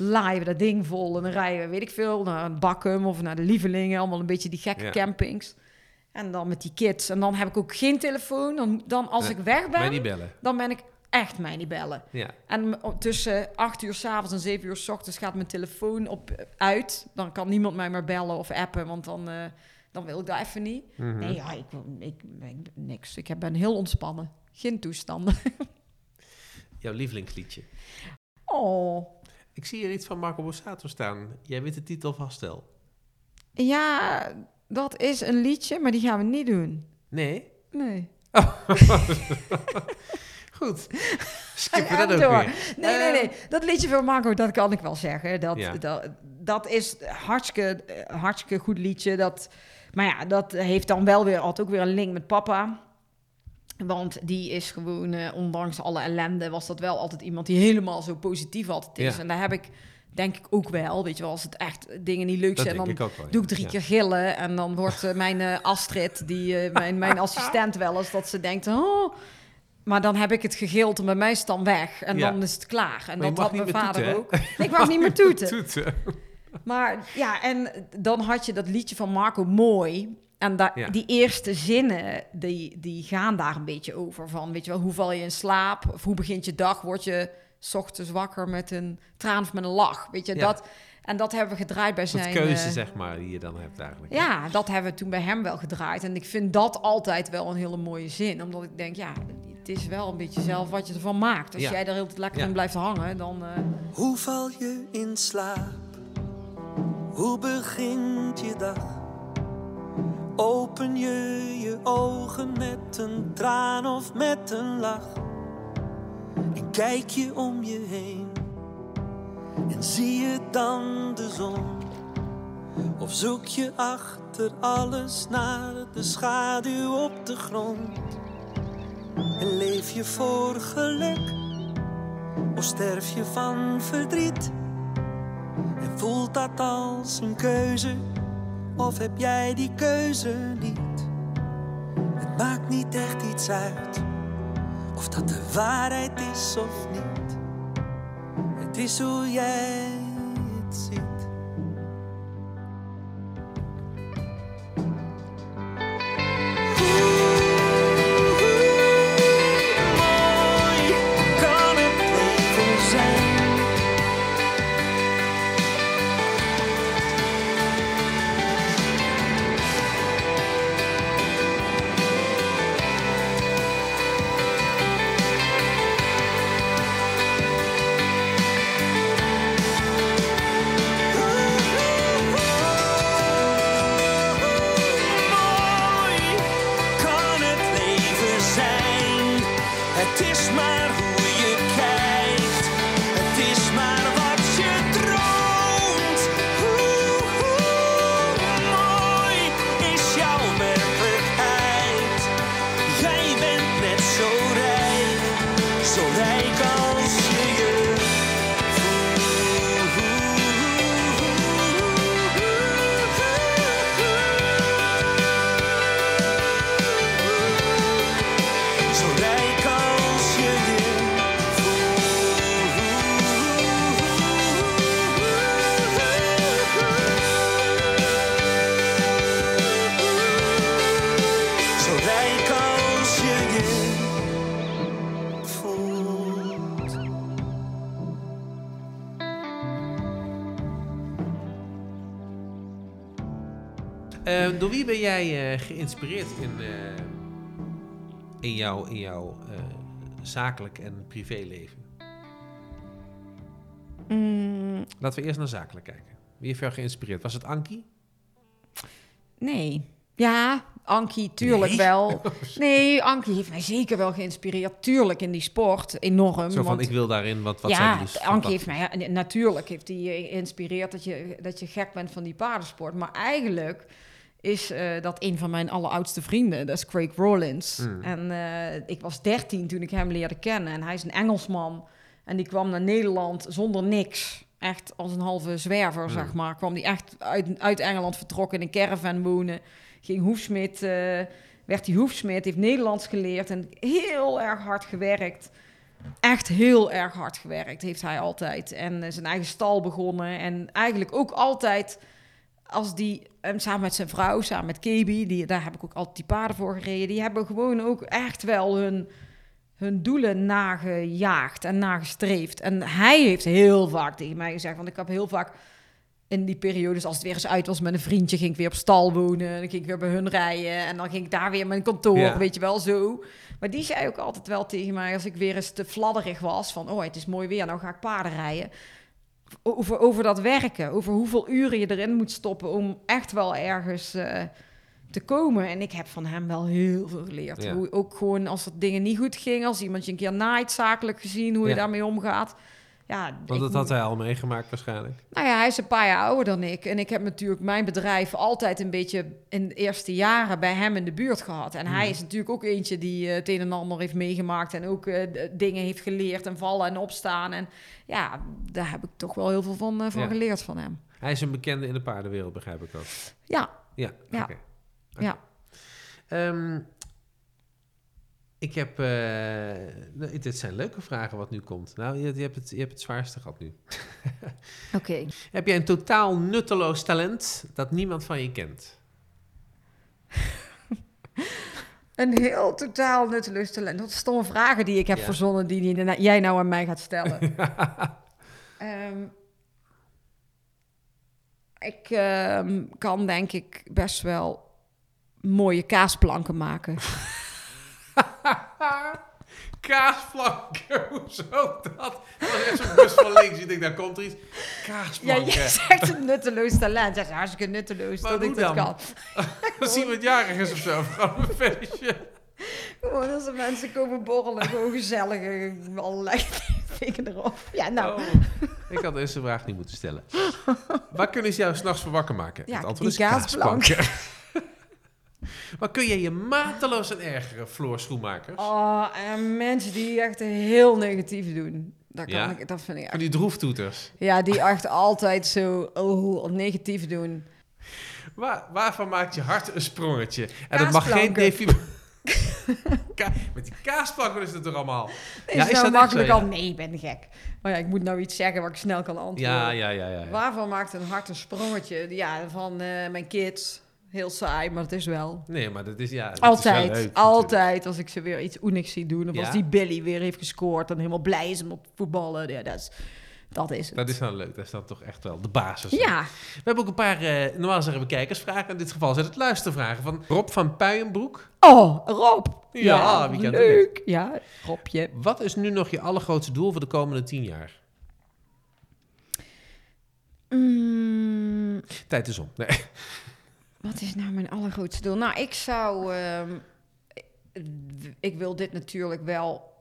laaien we dat ding vol. En dan rijden we, weet ik veel, naar Bakkum of naar de Lievelingen. Allemaal een beetje die gekke Ja. campings. En dan met die kids. En dan heb ik ook geen telefoon. Dan, dan als Nee, ik weg ben, niet bellen. dan ben ik echt mij niet bellen. Ja. En tussen 8 uur s'avonds en 7 uur s ochtends gaat mijn telefoon op, uit. Dan kan niemand mij meer bellen of appen, want dan, eh, dan wil ik dat even niet. Mhm. Nee, ja, ik, ik, ik, niks. Ik ben heel ontspannen. Geen toestanden. Jouw lievelingsliedje. Oh, Ik zie hier iets van Marco Borsato staan. Jij weet de titel vast wel. ja, dat is een liedje, maar die gaan we niet doen. Nee? Nee. Goed. Skippen dat ook door. weer. Nee, nee, Eh, nee. Dat liedje van Marco, dat kan ik wel zeggen. Dat, Ja. dat, dat is hartstikke, eh, hartstikke goed liedje. Dat, maar ja, dat heeft dan wel weer altijd ook weer een link met papa. Want die is gewoon, eh, ondanks alle ellende, was dat wel altijd iemand die helemaal zo positief altijd is. Ja. En daar heb ik, denk ik ook wel, weet je wel, als het echt dingen niet leuk Dat zijn, dan ik ook wel. ja. doe ik drie Ja. keer gillen. En dan wordt eh, mijn eh, Astrid, die, mijn, mijn assistent wel eens, dat ze denkt... Oh, maar dan heb ik het gegild en bij mij is het dan weg. En Ja. dan is het klaar. En dat had mijn vader toeten, ook. Nee, ik mag niet meer toeten. Toeten. Maar ja, en dan had je dat liedje van Marco Mooi. En da- Ja. die eerste zinnen, die, die gaan daar een beetje over. Van, weet je wel, hoe val je in slaap? Of hoe begint je dag? Word je 's ochtends wakker met een traan of met een lach? Weet je, Ja. dat... En dat hebben we gedraaid bij zijn... keuze, eh, zeg maar, die je dan hebt eigenlijk. ja, dat hebben we toen bij hem wel gedraaid. En ik vind dat altijd wel een hele mooie zin. Omdat ik denk, ja, het is wel een beetje zelf wat je ervan maakt. Als Ja. jij er heel lekker Ja. in blijft hangen, dan... eh, Hoe val je in slaap? Hoe begint je dag? Open je je ogen met een traan of met een lach? En kijk je om je heen en zie je dan de zon? Of zoek je achter alles naar de schaduw op de grond? En leef je voor geluk? Of sterf je van verdriet? En voelt dat als een keuze? Of heb jij die keuze niet? Het maakt niet echt iets uit of dat de waarheid is of niet. Het is hoe jij het ziet. Door wie ben jij eh, geïnspireerd in, eh, in jouw, in jouw eh, zakelijk en privéleven? mm, Laten we eerst naar zakelijk kijken. Wie heeft jou geïnspireerd? Was het Ankie? Nee. Ja, Ankie, tuurlijk Nee? wel. Nee, Ankie heeft mij zeker wel geïnspireerd. Tuurlijk in die sport, enorm. Zo van, want- ik wil daarin, wat, wat zijn ja, die dus Ankie heeft mij... natuurlijk heeft hij je geïnspireerd dat je, dat je gek bent van die paardensport. Maar eigenlijk is eh, dat een van mijn alleroudste vrienden. Dat is Craig Rollins. Mm. En eh, ik was 13 toen ik hem leerde kennen. En hij is een Engelsman. En die kwam naar Nederland zonder niks. Echt als een halve zwerver, Mm. zeg maar. Kwam die echt uit, uit Engeland vertrokken in een caravan wonen. Ging hoefsmid, eh, werd hij hoefsmid, heeft Nederlands geleerd en heel erg hard gewerkt. Echt heel erg hard gewerkt heeft hij altijd. En eh, zijn eigen stal begonnen. En eigenlijk ook altijd als die, eh, samen met zijn vrouw, samen met Kebi, die, daar heb ik ook altijd die paarden voor gereden. Die hebben gewoon ook echt wel hun, hun doelen nagejaagd en nagestreefd. En hij heeft heel vaak tegen mij gezegd, want ik heb heel vaak in die periodes, als het weer eens uit was met een vriendje, ging ik weer op stal wonen. Dan ging ik weer bij hun rijden. En dan ging ik daar weer mijn kantoor, Ja. weet je wel, zo. Maar die zei ook altijd wel tegen mij, als ik weer eens te fladderig was, van, oh, het is mooi weer, nou ga ik paarden rijden. Over, over dat werken, over hoeveel uren je erin moet stoppen om echt wel ergens eh, te komen. En ik heb van hem wel heel veel geleerd. Ja. Hoe, ook gewoon als er dingen niet goed gingen, als iemand je een keer naait, zakelijk gezien, hoe je daarmee omgaat. Ja, Want dat had hij al meegemaakt waarschijnlijk. nou ja, hij is een paar jaar ouder dan ik. En ik heb natuurlijk mijn bedrijf altijd een beetje in de eerste jaren bij hem in de buurt gehad. En hij Mhm. is natuurlijk ook eentje die eh, het een en ander heeft meegemaakt. En ook eh, dingen heeft geleerd en vallen en opstaan. En ja, daar heb ik toch wel heel veel van, eh, van Ja. geleerd van hem. Hij is een bekende in de paardenwereld, begrijp ik ook. Ja, Ja, Ja. Ja. Ehm, Ik heb... eh, nou, dit zijn leuke vragen wat nu komt. Nou, je, je, hebt, het, je hebt het zwaarste gehad nu. Oké. Heb jij een totaal nutteloos talent dat niemand van je kent? Een heel totaal nutteloos talent. Wat stomme vragen die ik heb Ja. verzonnen, die, die jij nou aan mij gaat stellen. Ehm, ik ehm, kan denk ik best wel mooie kaasplanken maken. Kaasflanken, hoezo dat? Dat was echt zo'n bus van links. Ik denk, daar komt er iets. Ja, Kaasflanken. je zegt een nutteloos talent. Is hartstikke nutteloos Maar dat ik dat dan? kan. We het jarig is of zo. Gewoon een feestje. Gewoon als er mensen komen borrelen, gewoon gezellig, eh, allerlei dingen erop. Ja, nou, Oh, ik had deze vraag niet moeten stellen. Waar kunnen ze jou s'nachts voor wakker maken? Ja, het antwoord is kaasplanken. maar kun je je mateloos en ergeren, Floor Schoenmakers? oh, en mensen die echt heel negatief doen. Dat, kan Ja? ik, dat vind ik echt Van die droeftoeters. Ja, die echt altijd zo oh, negatief doen. Waar, waarvan maakt je hart een sprongetje? En dat mag geen. Ka- met die kaasplanken is het er allemaal. Is Ja, is nou dat makkelijk zo, ja? al? Nee, ik ben gek. Maar ja, ik moet nou iets zeggen waar ik snel kan antwoorden. Ja, ja, ja, ja. ja. Waarvan maakt een hart een sprongetje? Ja, van eh, mijn kids. Heel saai, maar het is wel. Nee, maar dat is ja. dat is wel Altijd, natuurlijk. altijd als ik ze weer iets oenigs zie doen. Of Ja? als die Billy weer heeft gescoord en helemaal blij is om op voetballen. Ja, dat is, dat is het. Dat is dan leuk. Dat is dan toch echt wel de basis. hè? Ja, We hebben ook een paar, eh, normaal zeggen we kijkersvragen. In dit geval zijn het luistervragen van Rob van Puijenbroek. oh, Rob. Ja, wie het leuk. Ja, Robje. Wat is nu nog je allergrootste doel voor de komende tien jaar? Mm, Tijd is om. Nee. Wat is nou mijn allergrootste doel? Nou, ik zou. ehm, ik wil dit natuurlijk wel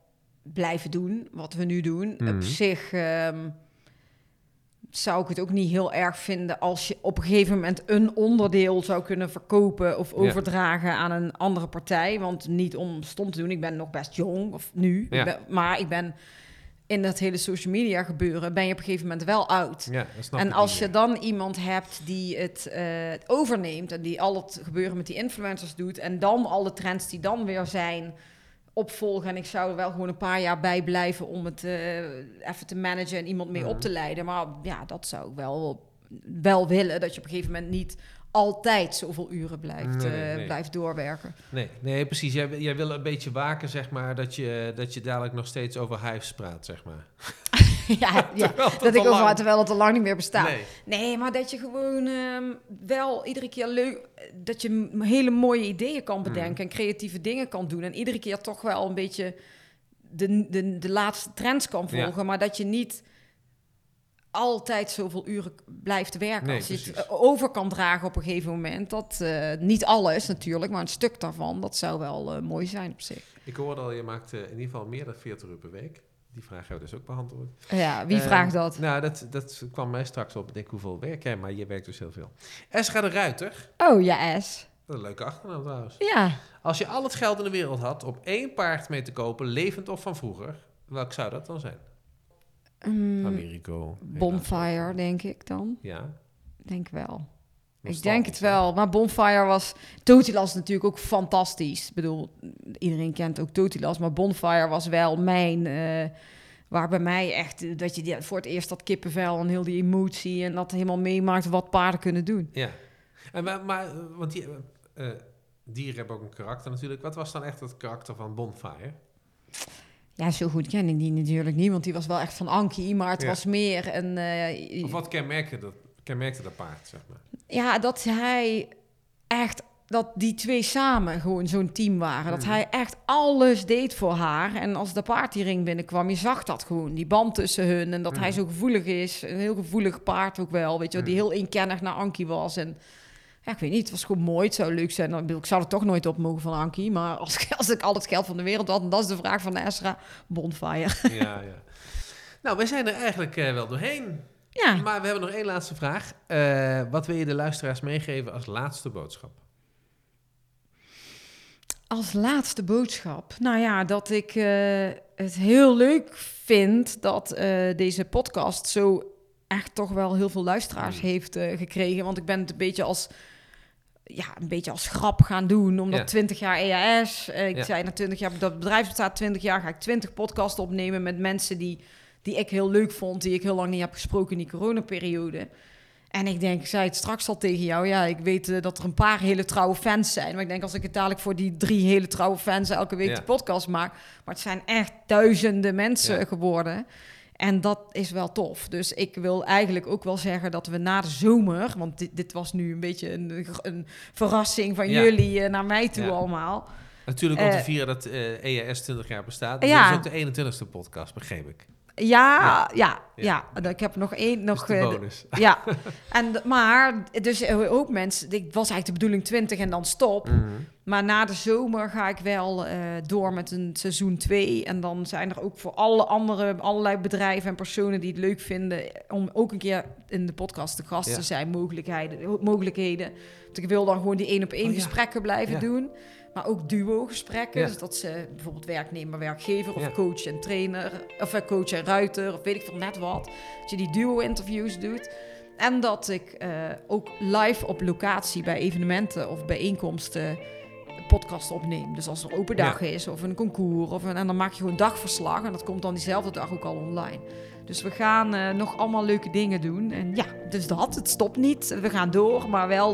blijven doen, wat we nu doen. Mhm. Op zich ehm, zou ik het ook niet heel erg vinden als je op een gegeven moment een onderdeel zou kunnen verkopen of Ja. overdragen aan een andere partij. Want niet om stom te doen, ik ben nog best jong, of nu. Ja. Maar ik ben in dat hele social media gebeuren, ben je op een gegeven moment wel oud. Ja, En als je dan iemand hebt die het eh, overneemt en die al het gebeuren met die influencers doet en dan alle trends die dan weer zijn opvolgen. En ik zou er wel gewoon een paar jaar bij blijven om het eh, even te managen en iemand mee Mhm. op te leiden. Maar ja, dat zou ik wel, wel willen, dat je op een gegeven moment niet altijd zoveel uren blijft, Nee, eh, nee. blijft doorwerken. Nee, nee, precies. Jij, jij wil een beetje waken, zeg maar, dat je, dat je dadelijk nog steeds over hives praat, zeg maar. ja, dat ik over, terwijl het al lang niet meer bestaat. Nee. Nee, maar dat je gewoon ehm, wel iedere keer leuk... Dat je hele mooie ideeën kan bedenken en creatieve dingen kan doen. En iedere keer toch wel een beetje de, de, de laatste trends kan Ja. volgen. Maar dat je niet altijd zoveel uren blijft werken. Nee, Als je het precies. eh, over kan dragen op een gegeven moment. Dat, eh, niet alles natuurlijk, maar een stuk daarvan. Dat zou wel eh, mooi zijn op zich. Ik hoorde al, je maakt in ieder geval meer dan 40 uur per week. Die vraag hebben we dus ook beantwoord. Ja, wie vraagt dat? Nou, dat, dat kwam mij straks op. Ik denk, hoeveel werk jij? Maar je werkt dus heel veel. Esra de Ruiter. Oh, ja, S. Dat is een leuke achternaam trouwens. Ja. Als je al het geld in de wereld had om één paard mee te kopen, levend of van vroeger, welk zou dat dan zijn? Mm, Americo. bonfire, denk ik dan. Ja. Denk wel. Ik denk het wel. Maar Bonfire was... Totilas natuurlijk ook fantastisch. Ik bedoel, iedereen kent ook Totilas. Maar Bonfire was wel mijn... eh, waar bij mij echt... eh, Dat je die, voor het eerst dat kippenvel en heel die emotie... en dat helemaal meemaakt wat paarden kunnen doen. Ja. En, maar, maar, eh, want die, dieren hebben ook een karakter natuurlijk. Wat was dan echt het karakter van Bonfire? Ja, zo goed ken ik die natuurlijk niet. Want die was wel echt van Ankie. Maar het Ja. was meer een... eh, Of wat kenmerkte dat, kenmerkte dat paard, zeg maar? Ja, dat hij echt dat die twee samen gewoon zo'n team waren. Dat Mhm. hij echt alles deed voor haar. En als de paard die ring binnenkwam, je zag dat gewoon. Die band tussen hun. En dat hij Mhm. zo gevoelig is. Een heel gevoelig paard ook wel. Weet je, wel, die Mhm. heel inkennig naar Ankie was. En ja, ik weet niet, het was gewoon mooi. Het zou leuk zijn. Ik, bedoel, ik zou er toch nooit op mogen van Ankie. Maar als, ik- als ik al het geld van de wereld had, en dat is de vraag van Esra, Bonfire. ja, ja. Nou, we zijn er eigenlijk eh, wel doorheen. Ja, Maar we hebben nog één laatste vraag. Eh, wat wil je de luisteraars meegeven als laatste boodschap? Als laatste boodschap. Nou ja, dat ik eh, het heel leuk vind dat deze podcast zo echt toch wel heel veel luisteraars Mm. heeft gekregen. Want ik ben het een beetje als ja, een beetje als grap gaan doen. Omdat Ja. 20 jaar EAS. eh, ik Ja. zei na 20 jaar, dat bedrijf bestaat 20 jaar, ga ik 20 podcasts opnemen met mensen die, die ik heel leuk vond, die ik heel lang niet heb gesproken in die coronaperiode. En ik denk, ik zei het straks al tegen jou, ja, ik weet eh, dat er een paar hele trouwe fans zijn. Maar ik denk als ik het dadelijk voor die drie hele trouwe fans elke week Ja. de podcast maak. Maar het zijn echt duizenden mensen geworden. En dat is wel tof. Dus ik wil eigenlijk ook wel zeggen dat we na de zomer, want dit, dit was nu een beetje een, een verrassing van Ja. jullie eh, naar mij toe Ja. allemaal. Natuurlijk om te Eh, vieren dat eh EAS 20 jaar bestaat. Dus Ja. Dat is ook de 21ste podcast, begreep ik. Ja, ja, Ja. ja. Ik heb nog één, nog. Dus de eh, bonus. ja, en, maar dus eh, ook mensen, dit was eigenlijk de bedoeling 20 en dan stop. Mhm. Maar na de zomer ga ik wel eh, door met een seizoen 2. En dan zijn er ook voor alle andere, allerlei bedrijven en personen die het leuk vinden... om ook een keer in de podcast te gast Ja. te zijn, mogelijkheden. mogelijkheden. Want ik wil dan gewoon die één op één Oh, ja. gesprekken blijven doen. Maar ook duo-gesprekken. Ja. Dus dat ze bijvoorbeeld werknemer, werkgever of Ja. coach en trainer... of eh, coach en ruiter of weet ik veel net wat. Dat je die duo-interviews doet... En dat ik eh, ook live op locatie bij evenementen of bijeenkomsten podcast opneem. Dus als er open dag is of een concours of een, en dan maak je gewoon dagverslag en dat komt dan diezelfde dag ook al online. Dus we gaan eh, nog allemaal leuke dingen doen. En ja, dus dat. Het stopt niet. We gaan door, maar wel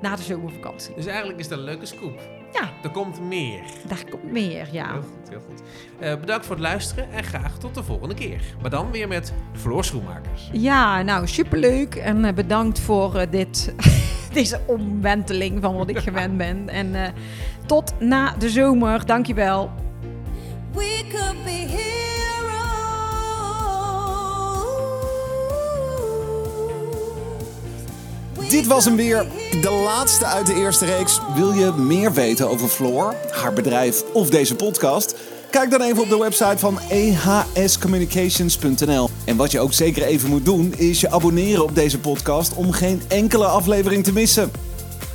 na de zomervakantie. Dus eigenlijk is dat een leuke scoop. Ja, Er komt meer. daar komt meer, ja. Heel goed, heel goed. Eh, bedankt voor het luisteren en graag tot de volgende keer. Maar dan weer met Floor Schoenmakers. Ja, nou, superleuk. En eh, bedankt voor eh, dit, deze omwenteling van wat ik gewend ben. En eh, tot na de zomer. Dankjewel. We could be heroes. Dit was hem weer, de laatste uit de eerste reeks. Wil je meer weten over Floor, haar bedrijf of deze podcast? Kijk dan even op de website van ehscommunications.nl. En wat je ook zeker even moet doen, is je abonneren op deze podcast om geen enkele aflevering te missen.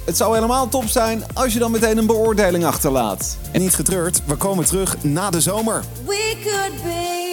Het zou helemaal top zijn als je dan meteen een beoordeling achterlaat. En niet getreurd, we komen terug na de zomer. We could